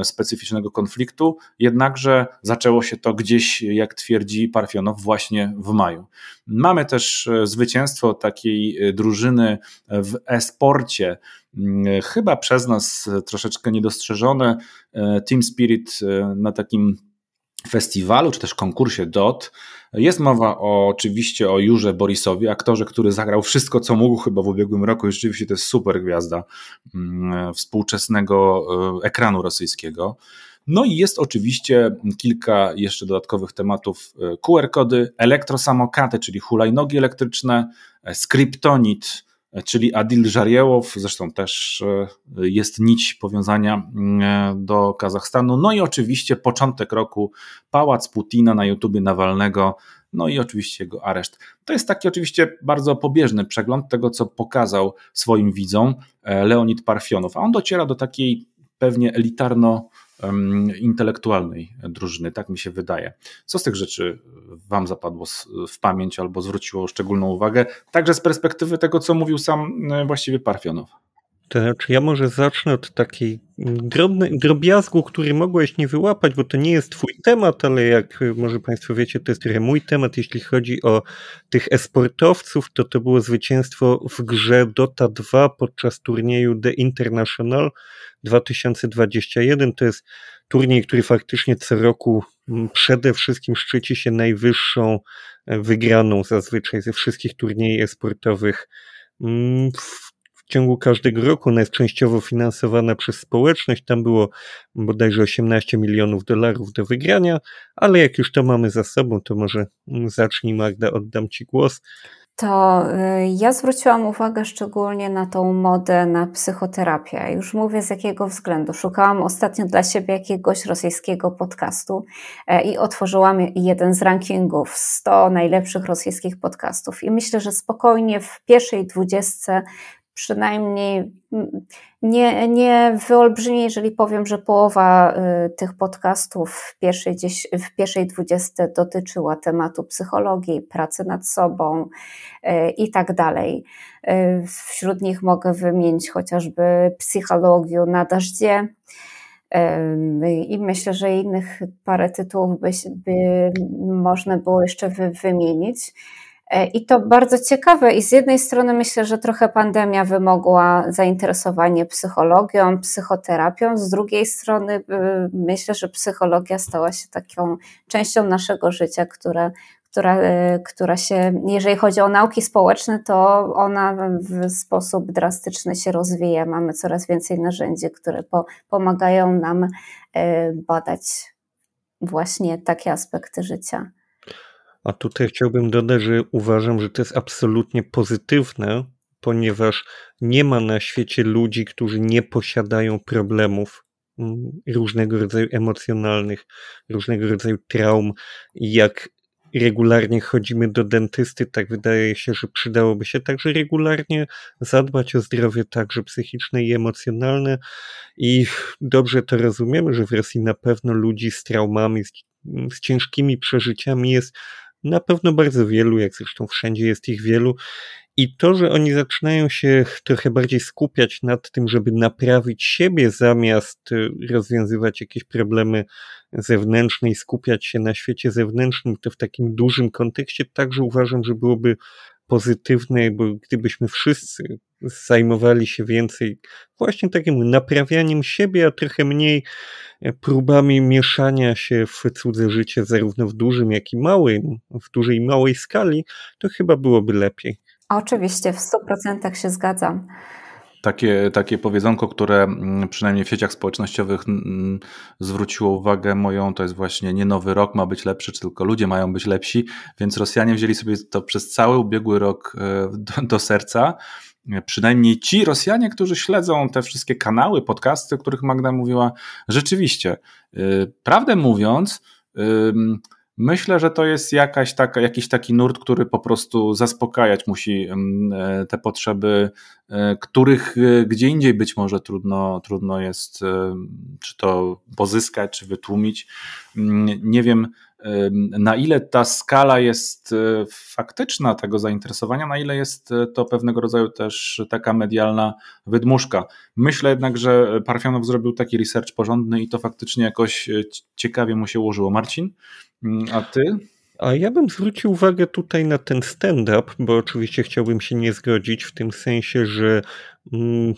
specyficznego konfliktu, jednakże zaczęło się to gdzieś, jak twierdzi Parfionow, właśnie w maju. Mamy też e, zwycięstwo takiej e, drużyny w e-sporcie, mm, chyba przez nas troszeczkę niedostrzeżone. Team Spirit na takim festiwalu, czy też konkursie DOT. Jest mowa o, oczywiście o Jurze Borisowie, aktorze, który zagrał wszystko, co mógł chyba w ubiegłym roku i rzeczywiście to jest super gwiazda mm, współczesnego e, ekranu rosyjskiego. No i jest oczywiście kilka jeszcze dodatkowych tematów. E, QR-kody, elektrosamokaty, czyli hulajnogi elektryczne, e, skryptonit, czyli Adil Żariełow, zresztą też e, jest nić powiązania mm, do Kazachstanu. No i oczywiście początek roku Pałac Putina na YouTubie Nawalnego, no i oczywiście jego areszt. To jest taki oczywiście bardzo pobieżny przegląd tego, co pokazał swoim widzom e, Leonid Parfionow, a on dociera do takiej pewnie elitarno intelektualnej drużyny, tak mi się wydaje. Co z tych rzeczy Wam zapadło w pamięć albo zwróciło szczególną uwagę, także z perspektywy tego, co mówił sam e, właściwie Parfionow? To znaczy, ja może zacznę od takiej drobnej, drobiazgu, który mogłeś nie wyłapać, bo to nie jest twój temat, ale jak może Państwo wiecie, to jest trochę mój temat. Jeśli chodzi o tych esportowców, to to było zwycięstwo w grze Dota 2 podczas turnieju The International 2021. To jest turniej, który faktycznie co roku przede wszystkim szczyci się najwyższą e, wygraną zazwyczaj ze wszystkich turniejów esportowych w ciągu każdego roku. Ona jest częściowo finansowana przez społeczność. Tam było bodajże 18 milionów dolarów do wygrania, ale jak już to mamy za sobą, to może zacznij Magda, oddam Ci głos to y, ja zwróciłam uwagę szczególnie na tą modę na psychoterapię. Już mówię z jakiego względu. Szukałam ostatnio dla siebie jakiegoś rosyjskiego podcastu e, i otworzyłam jeden z rankingów 100 najlepszych rosyjskich podcastów. I myślę, że spokojnie w pierwszej dwudziestce przynajmniej nie, nie wyolbrzymię, jeżeli powiem, że połowa y, tych podcastów w pierwszej, w pierwszej dwudziestce dotyczyła tematu psychologii, pracy nad sobą y, i tak dalej. Y, wśród nich mogę wymienić chociażby psychologię na dażdzie. I myślę, że innych parę tytułów by, by można było jeszcze wy, wymienić. E, I to bardzo ciekawe i z jednej strony myślę, że trochę pandemia wymogła zainteresowanie psychologią, psychoterapią, z drugiej strony y, myślę, że psychologia stała się taką częścią naszego życia, która, która, y, która się, jeżeli chodzi o nauki społeczne, to ona w sposób drastyczny się rozwija. Mamy coraz więcej narzędzi, które po, pomagają nam y, badać właśnie takie aspekty życia. A tutaj chciałbym dodać, że uważam, że to jest absolutnie pozytywne, ponieważ nie ma na świecie ludzi, którzy nie posiadają problemów mm, różnego rodzaju emocjonalnych, różnego rodzaju traum, jak regularnie chodzimy do dentysty, tak wydaje się, że przydałoby się także regularnie zadbać o zdrowie także psychiczne i emocjonalne. I dobrze to rozumiemy, że w Rosji na pewno ludzi z traumami, z, z ciężkimi przeżyciami jest na pewno bardzo wielu, jak zresztą wszędzie jest ich wielu. I to, że oni zaczynają się trochę bardziej skupiać nad tym, żeby naprawić siebie, zamiast y, rozwiązywać jakieś problemy zewnętrzne i skupiać się na świecie zewnętrznym, to w takim dużym kontekście także uważam, że byłoby pozytywne, bo gdybyśmy wszyscy zajmowali się więcej właśnie takim naprawianiem siebie, a trochę mniej próbami mieszania się w cudze życie, zarówno w dużym, jak i małym, w dużej i małej skali, to chyba byłoby lepiej. Oczywiście, w 100% się zgadzam. Takie, takie powiedzonko, które mm, przynajmniej w sieciach społecznościowych mm, zwróciło uwagę moją, to jest właśnie nie nowy rok ma być lepszy, tylko ludzie mają być lepsi, więc Rosjanie wzięli sobie to przez cały ubiegły rok e, do, do serca. Przynajmniej ci Rosjanie, którzy śledzą te wszystkie kanały, podcasty, o których Magda mówiła, rzeczywiście, e, prawdę mówiąc, Myślę, że to jest jakaś taka, jakiś taki nurt, który po prostu zaspokajać musi e, te potrzeby, e, których e, gdzie indziej być może trudno, trudno jest czy to pozyskać, czy wytłumić. Mm, nie wiem, na ile ta skala jest faktyczna tego zainteresowania, na ile jest to pewnego rodzaju też taka medialna wydmuszka. Myślę jednak, że Parfianow zrobił taki research porządny i to faktycznie jakoś ciekawie mu się ułożyło. Marcin? Mm, a ty? A ja bym zwrócił uwagę tutaj na ten stand-up, bo oczywiście chciałbym się nie zgodzić w tym sensie, że mm,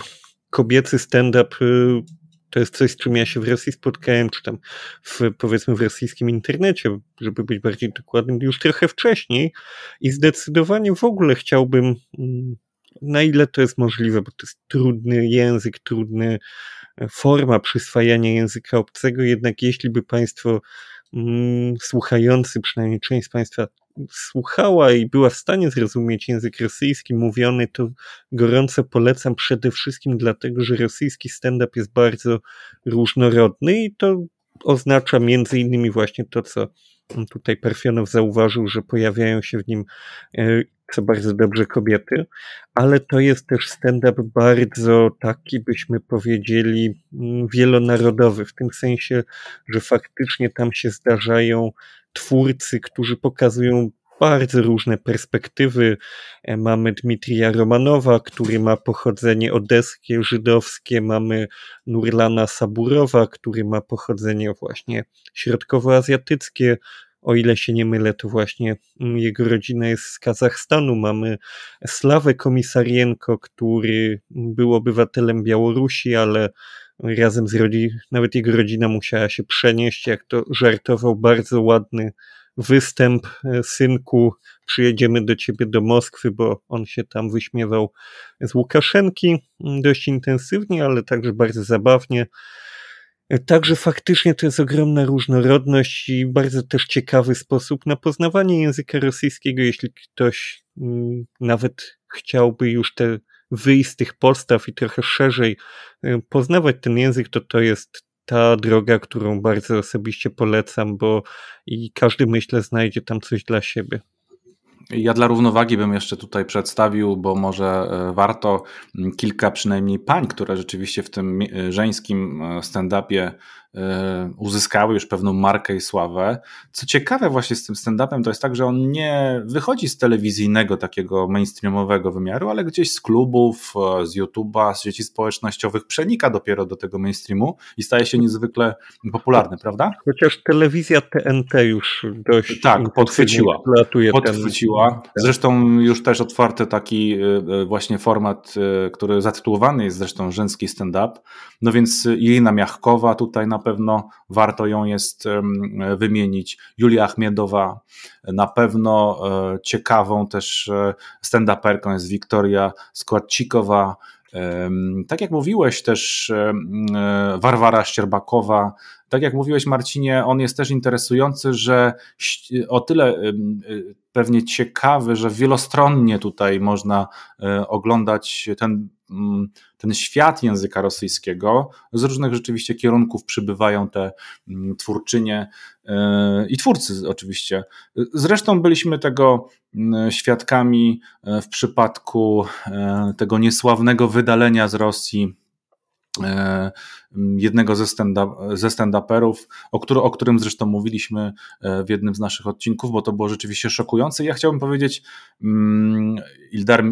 kobiecy stand-up y, to jest coś, z czym ja się w Rosji spotkałem, czy tam w, powiedzmy w rosyjskim internecie, żeby być bardziej dokładnym, już trochę wcześniej i zdecydowanie w ogóle chciałbym, mm, na ile to jest możliwe, bo to jest trudny język, trudny e, forma przyswajania języka obcego, jednak jeśli by Państwo słuchający, przynajmniej część z Państwa słuchała i była w stanie zrozumieć język rosyjski mówiony, to gorąco polecam przede wszystkim dlatego, że rosyjski stand-up jest bardzo różnorodny i to oznacza między innymi właśnie to, co tutaj Perfionow zauważył, że pojawiają się w nim e, co bardzo dobrze kobiety, ale to jest też stand-up bardzo taki, byśmy powiedzieli, mm, wielonarodowy, w tym sensie, że faktycznie tam się zdarzają twórcy, którzy pokazują bardzo różne perspektywy. E, mamy Dmitrija Romanowa, który ma pochodzenie odeskie, żydowskie, mamy Nurlana Saburowa, który ma pochodzenie właśnie środkowoazjatyckie, o ile się nie mylę, to właśnie mm, jego rodzina jest z Kazachstanu. Mamy Slawę Komisarienko, który był obywatelem Białorusi, ale razem z rodziną, nawet jego rodzina musiała się przenieść, jak to żartował bardzo ładny występ e, synku, przyjedziemy do ciebie do Moskwy, bo on się tam wyśmiewał z Łukaszenki mm, dość intensywnie, ale także bardzo zabawnie. Także faktycznie to jest ogromna różnorodność i bardzo też ciekawy sposób na poznawanie języka rosyjskiego, jeśli ktoś mm, nawet chciałby już te wyjść z tych podstaw i trochę szerzej y, poznawać ten język, to to jest ta droga, którą bardzo osobiście polecam, bo i każdy myślę znajdzie tam coś dla siebie. Ja dla równowagi bym jeszcze tutaj przedstawił, bo może e, warto kilka przynajmniej pań, które rzeczywiście w tym e, żeńskim e, stand-upie uzyskały już pewną markę i sławę. Co ciekawe właśnie z tym stand-upem to jest tak, że on nie wychodzi z telewizyjnego takiego mainstreamowego wymiaru, ale gdzieś z klubów, e, z YouTube'a, z sieci społecznościowych przenika dopiero do tego mainstreamu i staje się niezwykle popularny, prawda? Chociaż telewizja TNT już dość tak, podchwyciła. podchwyciła. Ten... Zresztą już też otwarty taki e, właśnie format, który zatytułowany jest zresztą żeński stand-up. No więc Irina Miachkowa tutaj na pewno warto ją jest wymienić. Julia Achmiedowa, na pewno e, ciekawą też e, stand-uperką jest Wiktoria Składcikowa, tak jak mówiłeś też e, Warwara Ścierbakowa, tak jak mówiłeś Marcinie, on jest też interesujący, że o tyle pewnie ciekawy, że wielostronnie tutaj można oglądać ten Mm, ten świat języka rosyjskiego. Z różnych rzeczywiście kierunków przybywają te mm, twórczynie e, i twórcy oczywiście. Zresztą byliśmy tego mm, świadkami e, w przypadku e, tego niesławnego wydalenia z Rosji jednego ze, stand-uperów, o, który, o którym zresztą mówiliśmy w jednym z naszych odcinków, bo to było rzeczywiście szokujące. Ja chciałbym powiedzieć, Ildar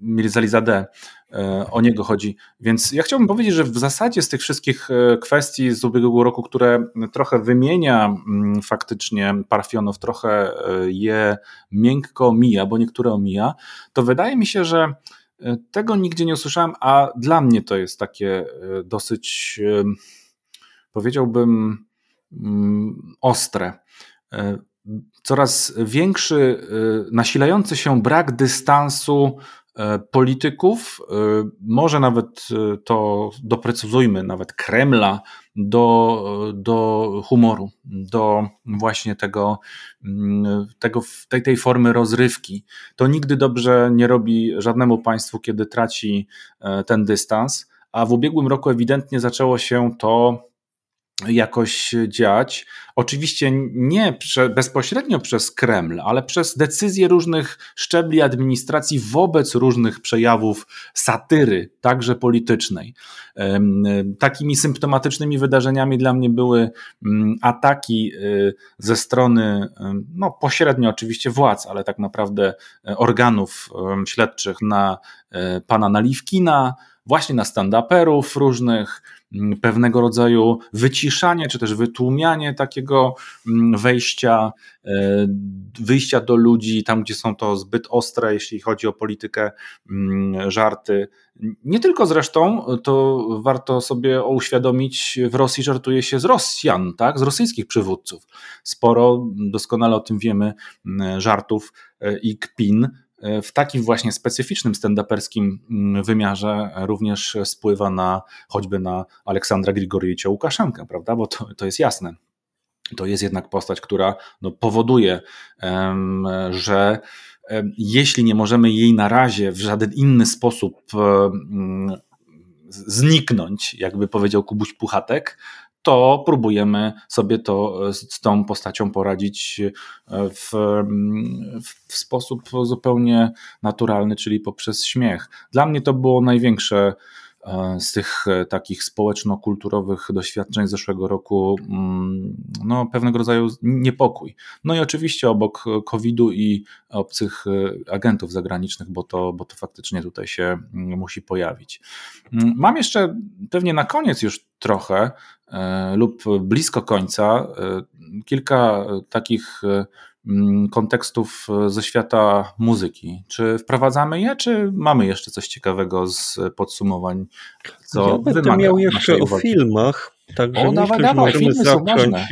Mirzalizadeh, e, o niego chodzi. Więc ja chciałbym powiedzieć, że w zasadzie z tych wszystkich e, kwestii z ubiegłego roku, które trochę wymienia mm, faktycznie Parfionów, trochę e, je miękko omija, bo niektóre omija, to wydaje mi się, że tego nigdzie nie usłyszałem, a dla mnie to jest takie dosyć, powiedziałbym, mm, ostre. Coraz większy, nasilający się brak dystansu E, polityków, e, może nawet e, to doprecyzujmy, nawet Kremla, do, do humoru, do właśnie tego, mm, tego tej, tej formy rozrywki. To nigdy dobrze nie robi żadnemu państwu, kiedy traci ten dystans, a w ubiegłym roku ewidentnie zaczęło się to jakoś dziać. Oczywiście nie prze, bezpośrednio przez Kreml, ale przez decyzje różnych szczebli administracji wobec różnych przejawów satyry, także politycznej. Takimi symptomatycznymi wydarzeniami dla mnie były mm, ataki y, ze strony, no pośrednio oczywiście władz, ale tak naprawdę e, organów śledczych na e, pana Naliwkina, właśnie na stand-uperów różnych, Mm, pewnego rodzaju wyciszanie, czy też wytłumianie takiego mm, wejścia, e, wyjścia do ludzi tam, gdzie są to zbyt ostre, jeśli chodzi o politykę, mm, żarty. Nie tylko zresztą, to warto sobie uświadomić, w Rosji żartuje się z Rosjan, tak? z rosyjskich przywódców. Sporo, doskonale o tym wiemy, żartów e, i kpin w takim właśnie specyficznym stand-uperskim mm, wymiarze również spływa na choćby na Aleksandra Grigoriewicza Łukaszenkę, prawda? Bo to, to jest jasne. To jest jednak postać, która no, powoduje, że jeśli nie możemy jej na razie w żaden inny sposób zniknąć, jakby powiedział Kubuś Puchatek, to próbujemy sobie to z tą postacią poradzić e, w, w sposób zupełnie naturalny, czyli poprzez śmiech. Dla mnie to było największe E, z tych e, takich społeczno-kulturowych doświadczeń zeszłego roku mm, no, pewnego rodzaju niepokój. No i oczywiście obok COVID-u i obcych e, agentów zagranicznych, bo to, bo to faktycznie tutaj się mm, musi pojawić. Mm, mam jeszcze pewnie na koniec już trochę lub blisko końca kilka takich kontekstów e, ze świata muzyki. Czy wprowadzamy je, czy mamy jeszcze coś ciekawego z podsumowań, co ja będę miał jeszcze o filmach, także o, myślę, dawaj, że filmy zacząć. Są ważne.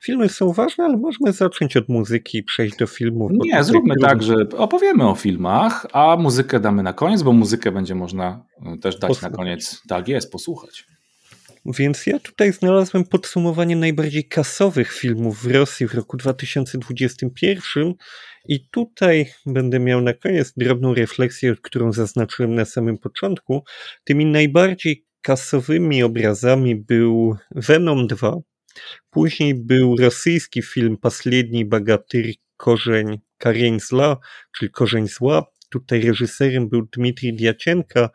Filmy są ważne, ale możemy zacząć od muzyki i przejść do filmów. Nie, zróbmy tak, że opowiemy o filmach, a muzykę damy na koniec, bo muzykę będzie można e, też dać posłuchać. na koniec. Tak jest, posłuchać. Więc ja tutaj znalazłem podsumowanie najbardziej kasowych filmów w Rosji w roku 2021 i tutaj będę miał na koniec drobną refleksję, którą zaznaczyłem na samym początku. Tymi najbardziej kasowymi obrazami był Venom 2, później był rosyjski film Pasledni Bagatyr Korzeń Karień czyli Korzeń Zła, Tutaj reżyserem był Dmitrij Diacienka,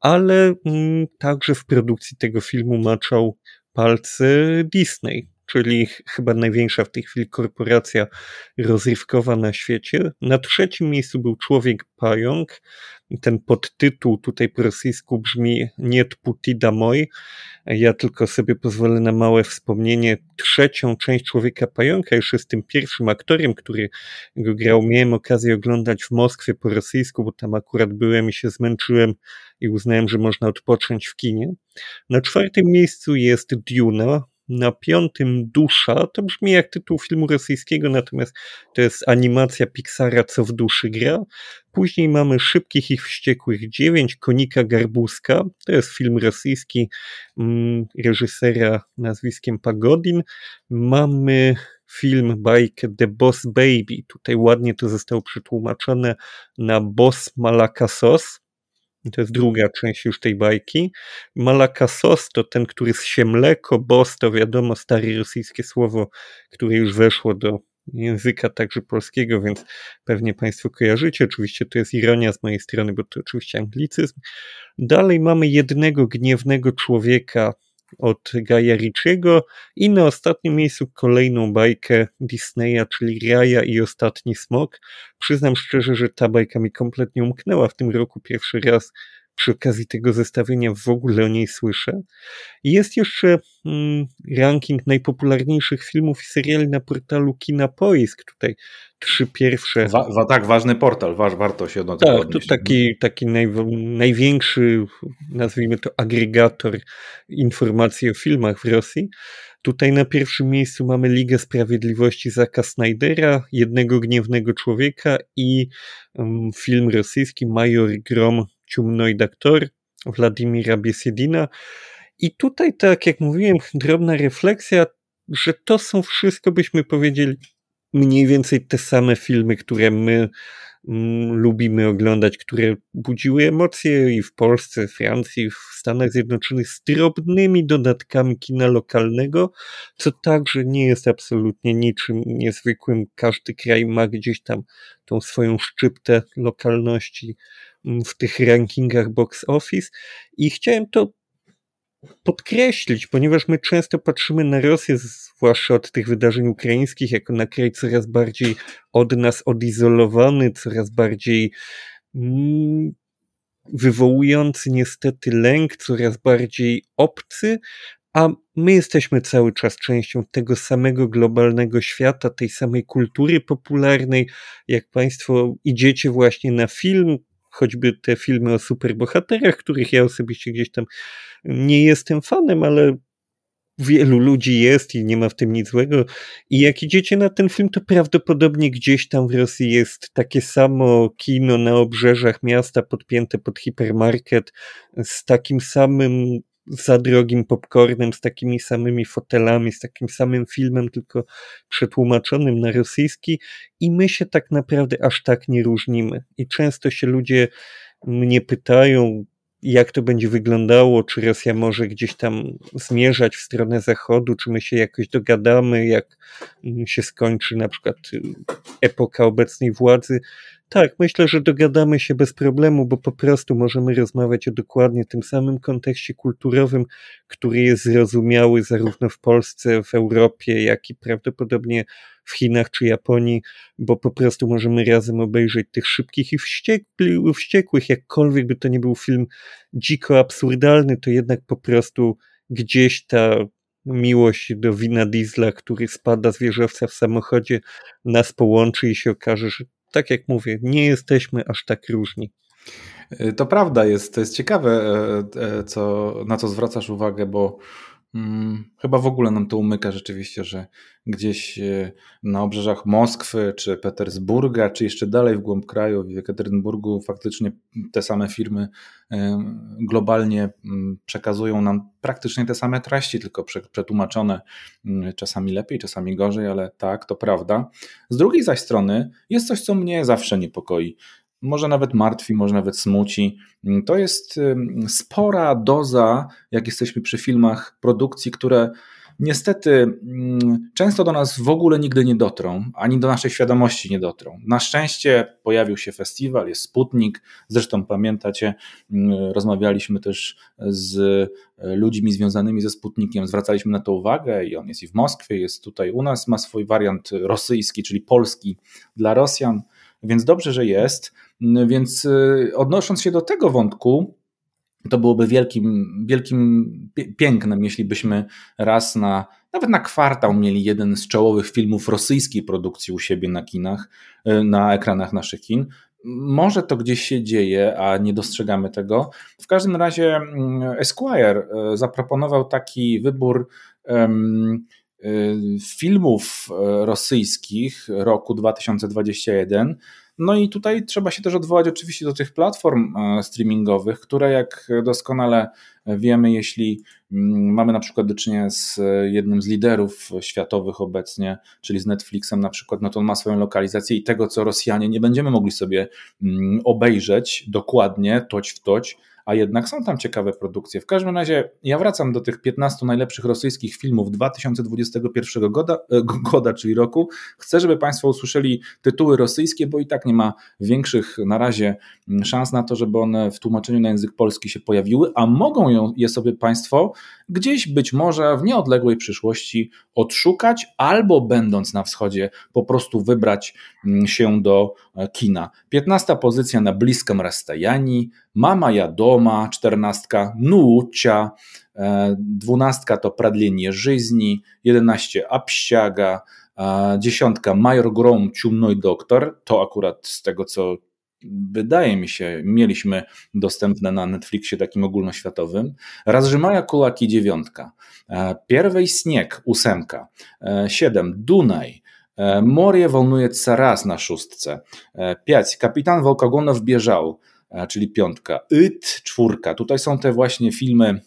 ale mm, także w produkcji tego filmu maczał palce Disney, czyli chyba największa w tej chwili korporacja rozrywkowa na świecie. Na trzecim miejscu był Człowiek Pająk, ten podtytuł tutaj po rosyjsku brzmi Niet puti domoj. Ja tylko sobie pozwolę na małe wspomnienie. Trzecią część Człowieka Pająka, już jestem pierwszym aktorem, który go grał. Miałem okazję oglądać w Moskwie po rosyjsku, bo tam akurat byłem i się zmęczyłem i uznałem, że można odpocząć w kinie. Na czwartym miejscu jest Duna, na piątym Dusza, to brzmi jak tytuł filmu rosyjskiego, natomiast to jest animacja Pixara, co w duszy gra. Później mamy Szybkich i Wściekłych 9, Konika Garbuska, to jest film rosyjski mm, reżysera nazwiskiem Pagodin. Mamy film, bajkę The Boss Baby, tutaj ładnie to zostało przetłumaczone na Boss Malakasos, to jest druga część już tej bajki. Malaka sos to ten, który zsie mleko, bos to wiadomo stare rosyjskie słowo, które już weszło do języka także polskiego, więc pewnie Państwo kojarzycie. Oczywiście to jest ironia z mojej strony, bo to oczywiście anglicyzm. Dalej mamy jednego gniewnego człowieka od Gaja Richiego i na ostatnim miejscu kolejną bajkę Disneya, czyli Raja i Ostatni Smok. Przyznam szczerze, że ta bajka mi kompletnie umknęła w tym roku pierwszy raz przy okazji tego zestawienia w ogóle o niej słyszę. Jest jeszcze mm, ranking najpopularniejszych filmów i seriali na portalu Kinapoisk. Tutaj trzy pierwsze. Wa, wa, tak, ważny portal, wa, warto się do tego Tak, to taki, taki naj, największy, nazwijmy to agregator informacji o filmach w Rosji. Tutaj na pierwszym miejscu mamy Ligę Sprawiedliwości Zaka Snydera, Jednego Gniewnego Człowieka i um, film rosyjski Major Grom Ciumnoj Daktor Władimira Biesedina. I tutaj, tak jak mówiłem, drobna refleksja, że to są wszystko, byśmy powiedzieli, mniej więcej te same filmy, które my mm, lubimy oglądać, które budziły emocje i w Polsce, Francji, w Stanach Zjednoczonych z drobnymi dodatkami kina lokalnego, co także nie jest absolutnie niczym niezwykłym. Każdy kraj ma gdzieś tam tą swoją szczyptę lokalności w tych rankingach box office i chciałem to podkreślić, ponieważ my często patrzymy na Rosję, zwłaszcza od tych wydarzeń ukraińskich, jako na kraj coraz bardziej od nas odizolowany, coraz bardziej mm, wywołujący niestety lęk, coraz bardziej obcy, a my jesteśmy cały czas częścią tego samego globalnego świata, tej samej kultury popularnej. Jak Państwo idziecie właśnie na film, choćby te filmy o superbohaterach, których ja osobiście gdzieś tam nie jestem fanem, ale wielu ludzi jest i nie ma w tym nic złego. I jak idziecie na ten film, to prawdopodobnie gdzieś tam w Rosji jest takie samo kino na obrzeżach miasta podpięte pod hipermarket z takim samym za drogim popcornem, z takimi samymi fotelami, z takim samym filmem, tylko przetłumaczonym na rosyjski i my się tak naprawdę aż tak nie różnimy. I często się ludzie mnie pytają, jak to będzie wyglądało, czy Rosja może gdzieś tam zmierzać w stronę Zachodu, czy my się jakoś dogadamy, jak się skończy na przykład epoka obecnej władzy. Tak, myślę, że dogadamy się bez problemu, bo po prostu możemy rozmawiać o dokładnie tym samym kontekście kulturowym, który jest zrozumiały zarówno w Polsce, w Europie, jak i prawdopodobnie w Chinach czy Japonii, bo po prostu możemy razem obejrzeć tych szybkich i wściekli, wściekłych, jakkolwiek by to nie był film dziko absurdalny, to jednak po prostu gdzieś ta miłość do wina diesla, który spada z wieżowca w samochodzie, nas połączy i się okaże, że tak jak mówię, nie jesteśmy aż tak różni. To prawda, jest, to jest ciekawe, e, e, co, na co zwracasz uwagę, bo hmm, chyba w ogóle nam to umyka rzeczywiście, że gdzieś e, na obrzeżach Moskwy, czy Petersburga, czy jeszcze dalej w głąb kraju, w Ekaterinburgu, faktycznie te same firmy globalnie przekazują nam praktycznie te same treści, tylko przetłumaczone czasami lepiej, czasami gorzej, ale tak, to prawda. Z drugiej zaś strony jest coś, co mnie zawsze niepokoi może nawet martwi, może nawet smuci. To jest spora doza, jak jesteśmy przy filmach, produkcji, które niestety mm, często do nas w ogóle nigdy nie dotrą, ani do naszej świadomości nie dotrą. Na szczęście pojawił się festiwal, jest Sputnik, zresztą pamiętacie, mm, rozmawialiśmy też z e, ludźmi związanymi ze Sputnikiem, zwracaliśmy na to uwagę i on jest i w Moskwie, jest tutaj u nas, ma swój wariant rosyjski, czyli polski dla Rosjan, więc dobrze, że jest. Więc y, odnosząc się do tego wątku, to byłoby wielkim, wielkim pięknem, jeśli byśmy raz na, nawet na kwartał mieli jeden z czołowych filmów rosyjskiej produkcji u siebie na kinach, y, na ekranach naszych kin. Może to gdzieś się dzieje, a nie dostrzegamy tego. W każdym razie mm, Esquire y, zaproponował taki wybór filmów rosyjskich roku 2021 no i tutaj trzeba się też odwołać oczywiście do tych platform e, streamingowych, które jak doskonale wiemy, jeśli mm, mamy na przykład do czynienia z jednym z liderów światowych obecnie, czyli z Netflixem na przykład, no to on ma swoją lokalizację i tego, co Rosjanie nie będziemy mogli sobie mm, obejrzeć dokładnie, toć w toć, a jednak są tam ciekawe produkcje. W każdym razie ja wracam do tych 15 najlepszych rosyjskich filmów 2021 goda, goda, czyli roku. Chcę, żeby Państwo usłyszeli tytuły rosyjskie, bo i tak nie ma większych na razie szans na to, żeby one w tłumaczeniu na język polski się pojawiły, a mogą je sobie Państwo gdzieś być może w nieodległej przyszłości odszukać, albo będąc na wschodzie, po prostu wybrać się do kina. 15 pozycja na bliskim Rastajani, Mama ja doma, czternastka Nucia, e, dwunastka to Pradlenie Żyzni, jedenaście Absiaga, dziesiątka Major Grom, Ciumnoj Doktor, to akurat z tego co wydaje mi się, mieliśmy dostępne na Netflixie takim ogólnoświatowym. Razrzymaja Kulaki dziewiątka, e, Pierwej Śnieg ósemka, e, siedem Dunaj, Morie wolnuje raz na szóstce, pięć Kapitan Wołkogonow bieżał, czyli piątka. Yt, czwórka. Tutaj są te właśnie filmy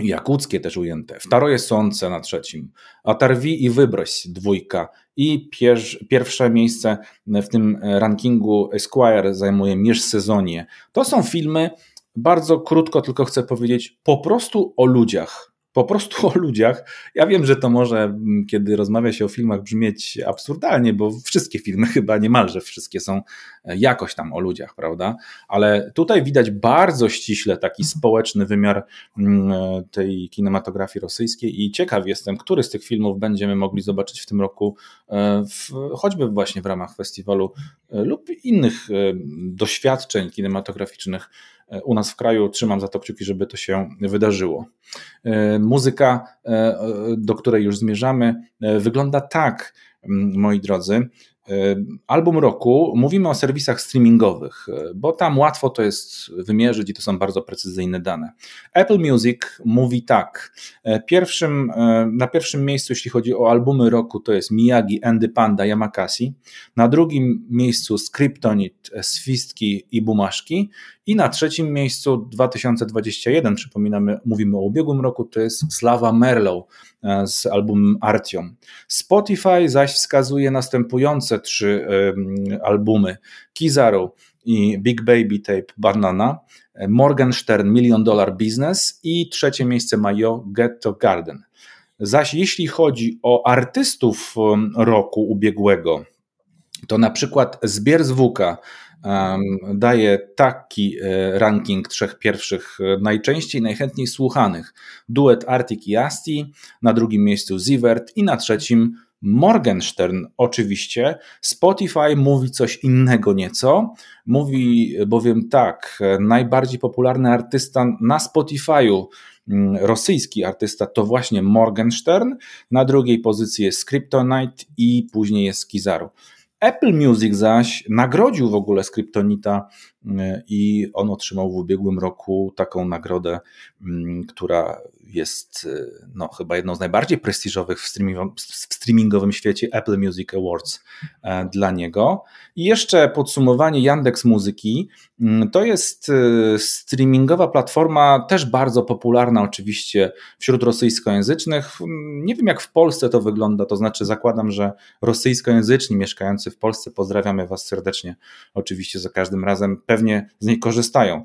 jakuckie też ujęte. Wtaroje Sące na trzecim. Atarwi i Wybroś dwójka. I pier pierwsze miejsce w tym rankingu Esquire zajmuje Mieszsezonie. To są filmy, bardzo krótko tylko chcę powiedzieć, po prostu o ludziach po prostu o ludziach. Ja wiem, że to może, mm, kiedy rozmawia się o filmach, brzmieć absurdalnie, bo wszystkie filmy, chyba niemalże wszystkie są e, jakoś tam o ludziach, prawda? Ale tutaj widać bardzo ściśle taki społeczny wymiar mm, e, tej kinematografii rosyjskiej i ciekaw jestem, który z tych filmów będziemy mogli zobaczyć w tym roku, e, w, choćby właśnie w ramach festiwalu lub innych doświadczeń kinematograficznych u nas w kraju. Trzymam za to kciuki, żeby to się wydarzyło. E, muzyka, e, do której już zmierzamy, e, wygląda tak, moi drodzy, album roku, mówimy o serwisach streamingowych, bo tam łatwo to jest wymierzyć i to są bardzo precyzyjne dane. Apple Music mówi tak. Pierwszym, na pierwszym miejscu, jeśli chodzi o albumy roku, to jest Miyagi, Andy Panda, Yamakasi. Na drugim miejscu Skryptonit, Swistki i Bumaszki. I na trzecim miejscu 2021, przypominamy, mówimy o ubiegłym roku, to jest Slawa Merlow z albumem Artium. Spotify zaś wskazuje następujące trzy albumy: Kizaru i Big Baby Tape Banana, Morgenstern Million Dollar Business i trzecie miejsce ma Yo Ghetto Garden. Zaś jeśli chodzi o artystów roku ubiegłego, to na przykład Zbier Zwuka daje taki e, ranking trzech pierwszych e, najczęściej, najchętniej słuchanych. Duet Arctic i Asti, na drugim miejscu Zivert i na trzecim Morgenstern oczywiście. Spotify mówi coś innego nieco. Mówi bowiem tak, najbardziej popularny artysta na Spotify'u mm, rosyjski artysta to właśnie Morgenstern, na drugiej pozycji jest Kryptonite i później jest Kizaru. Apple Music zaś nagrodził w ogóle Skryptonita y, i on otrzymał w ubiegłym roku taką nagrodę, mm, która jest y, no, chyba jedną z najbardziej prestiżowych w, w streamingowym świecie Apple Music Awards e, dla niego. I jeszcze podsumowanie Yandex Muzyki. Mm, to jest y, streamingowa platforma, też bardzo popularna oczywiście wśród rosyjskojęzycznych. Nie wiem jak w Polsce to wygląda, to znaczy zakładam, że rosyjskojęzyczni mieszkający w Polsce, pozdrawiamy Was serdecznie, oczywiście za każdym razem pewnie z niej korzystają.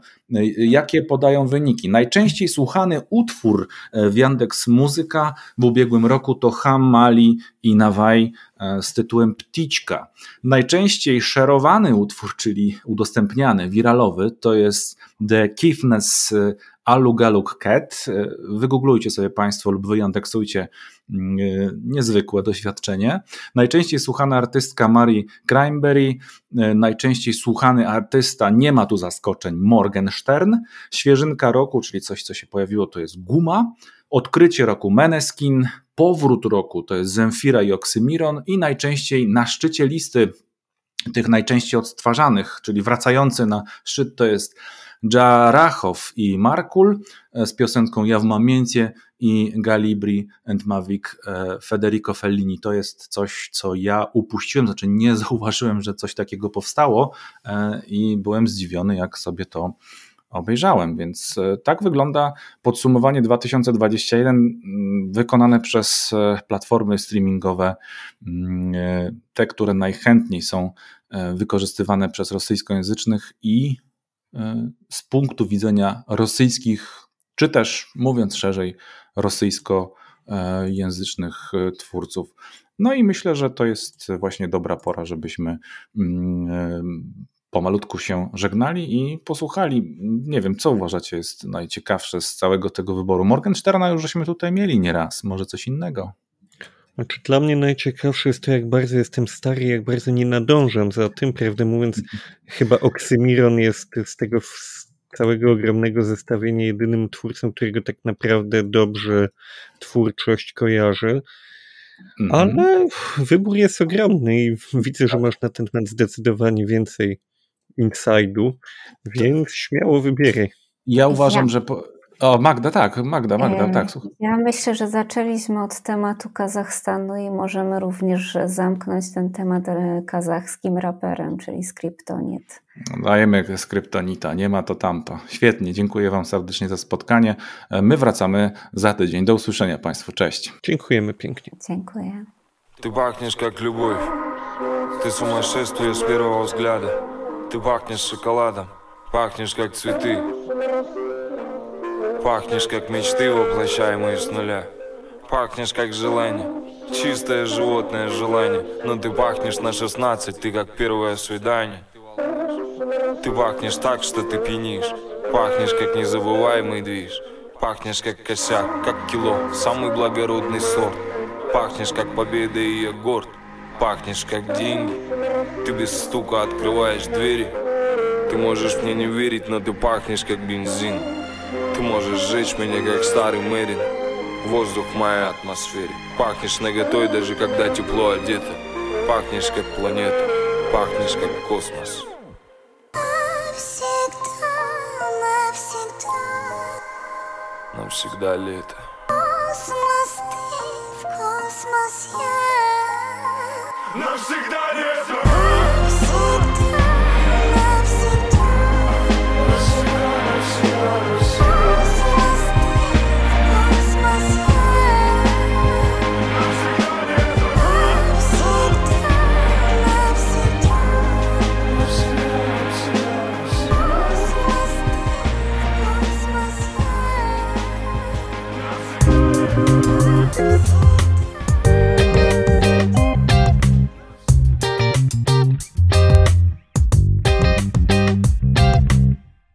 Jakie podają wyniki? Najczęściej słuchany utwór e, w Yandex Muzyka w ubiegłym roku to Ham Mali i Nawaj e, z tytułem Pticzka. Najczęściej szerowany utwór, czyli udostępniany, wiralowy, to jest The Kiffness Alugaluk Cat. Wygooglujcie sobie Państwo lub wyandeksujcie mm, niezwykłe doświadczenie. Najczęściej słuchana artystka Mary Cranberry, najczęściej słuchany artysta, nie ma tu zaskoczeń, Morgenstern. Świeżynka roku, czyli coś, co się pojawiło, to jest Guma. Odkrycie roku Meneskin, powrót roku to jest Zemfira i Oksymiron i najczęściej na szczycie listy tych najczęściej odtwarzanych, czyli wracający na szczyt to jest Jarachow i Markul z piosenką Ja w Mamięcie i Galibri and Mavic Federico Fellini. To jest coś, co ja upuściłem, znaczy nie zauważyłem, że coś takiego powstało i byłem zdziwiony, jak sobie to obejrzałem, więc e, tak wygląda podsumowanie 2021 mm, wykonane przez e, platformy streamingowe, mm, e, te, które najchętniej są wykorzystywane przez rosyjskojęzycznych i z punktu widzenia rosyjskich, czy też mówiąc szerzej, rosyjskojęzycznych twórców. No i myślę, że to jest właśnie dobra pora, żebyśmy mm, pomalutku się żegnali i posłuchali. Nie wiem, co uważacie jest najciekawsze z całego tego wyboru. Morgensterna już żeśmy tutaj mieli nieraz, może coś innego. Znaczy, dla mnie najciekawsze jest to, jak bardzo jestem stary, jak bardzo nie nadążam za tym. Prawdę mówiąc, chyba Oksymiron jest z tego całego ogromnego zestawienia jedynym twórcą, którego tak naprawdę dobrze twórczość kojarzę. Mhm. Ale wybór jest ogromny i widzę, że masz na ten temat zdecydowanie więcej Inside'u, więc śmiało wybieraj. Ja uważam, że. Po... O, Magda, tak, Magda, Magda, tak. Słuchaj. Ja myślę, że zaczęliśmy od tematu Kazachstanu i możemy również zamknąć ten temat e, kazachskim raperem, czyli Skryptonit. Dajemy Skryptonita, nie ma to tamto. Świetnie, dziękuję Wam serdecznie za spotkanie. E, my wracamy za tydzień. Do usłyszenia Państwu, cześć. Dziękujemy pięknie. Dziękuję. Ty pachniesz jak любовь, ty сумасшествие с первого взгляда. Ты пахнешь шоколадом, пахнешь как цветы Пахнешь как мечты, воплощаемые с нуля. Пахнешь как желание, чистое животное желание. Но ты пахнешь на 16, ты как первое свидание. Ты пахнешь так, что ты пьянишь. Пахнешь как незабываемый движ. Пахнешь как косяк, как кило, самый благородный сорт. Пахнешь как победа и я горд. Пахнешь как деньги. Ты без стука открываешь двери. Ты можешь мне не верить, но ты пахнешь как бензин Ты можешь сжечь меня как старый Мэрин. Воздух в моей атмосфере. Пахнешь наготой, даже когда тепло одето. Пахнешь как планета. Пахнешь как космос. Навсегда лето. Космос ты, в космос я. Навсегда лето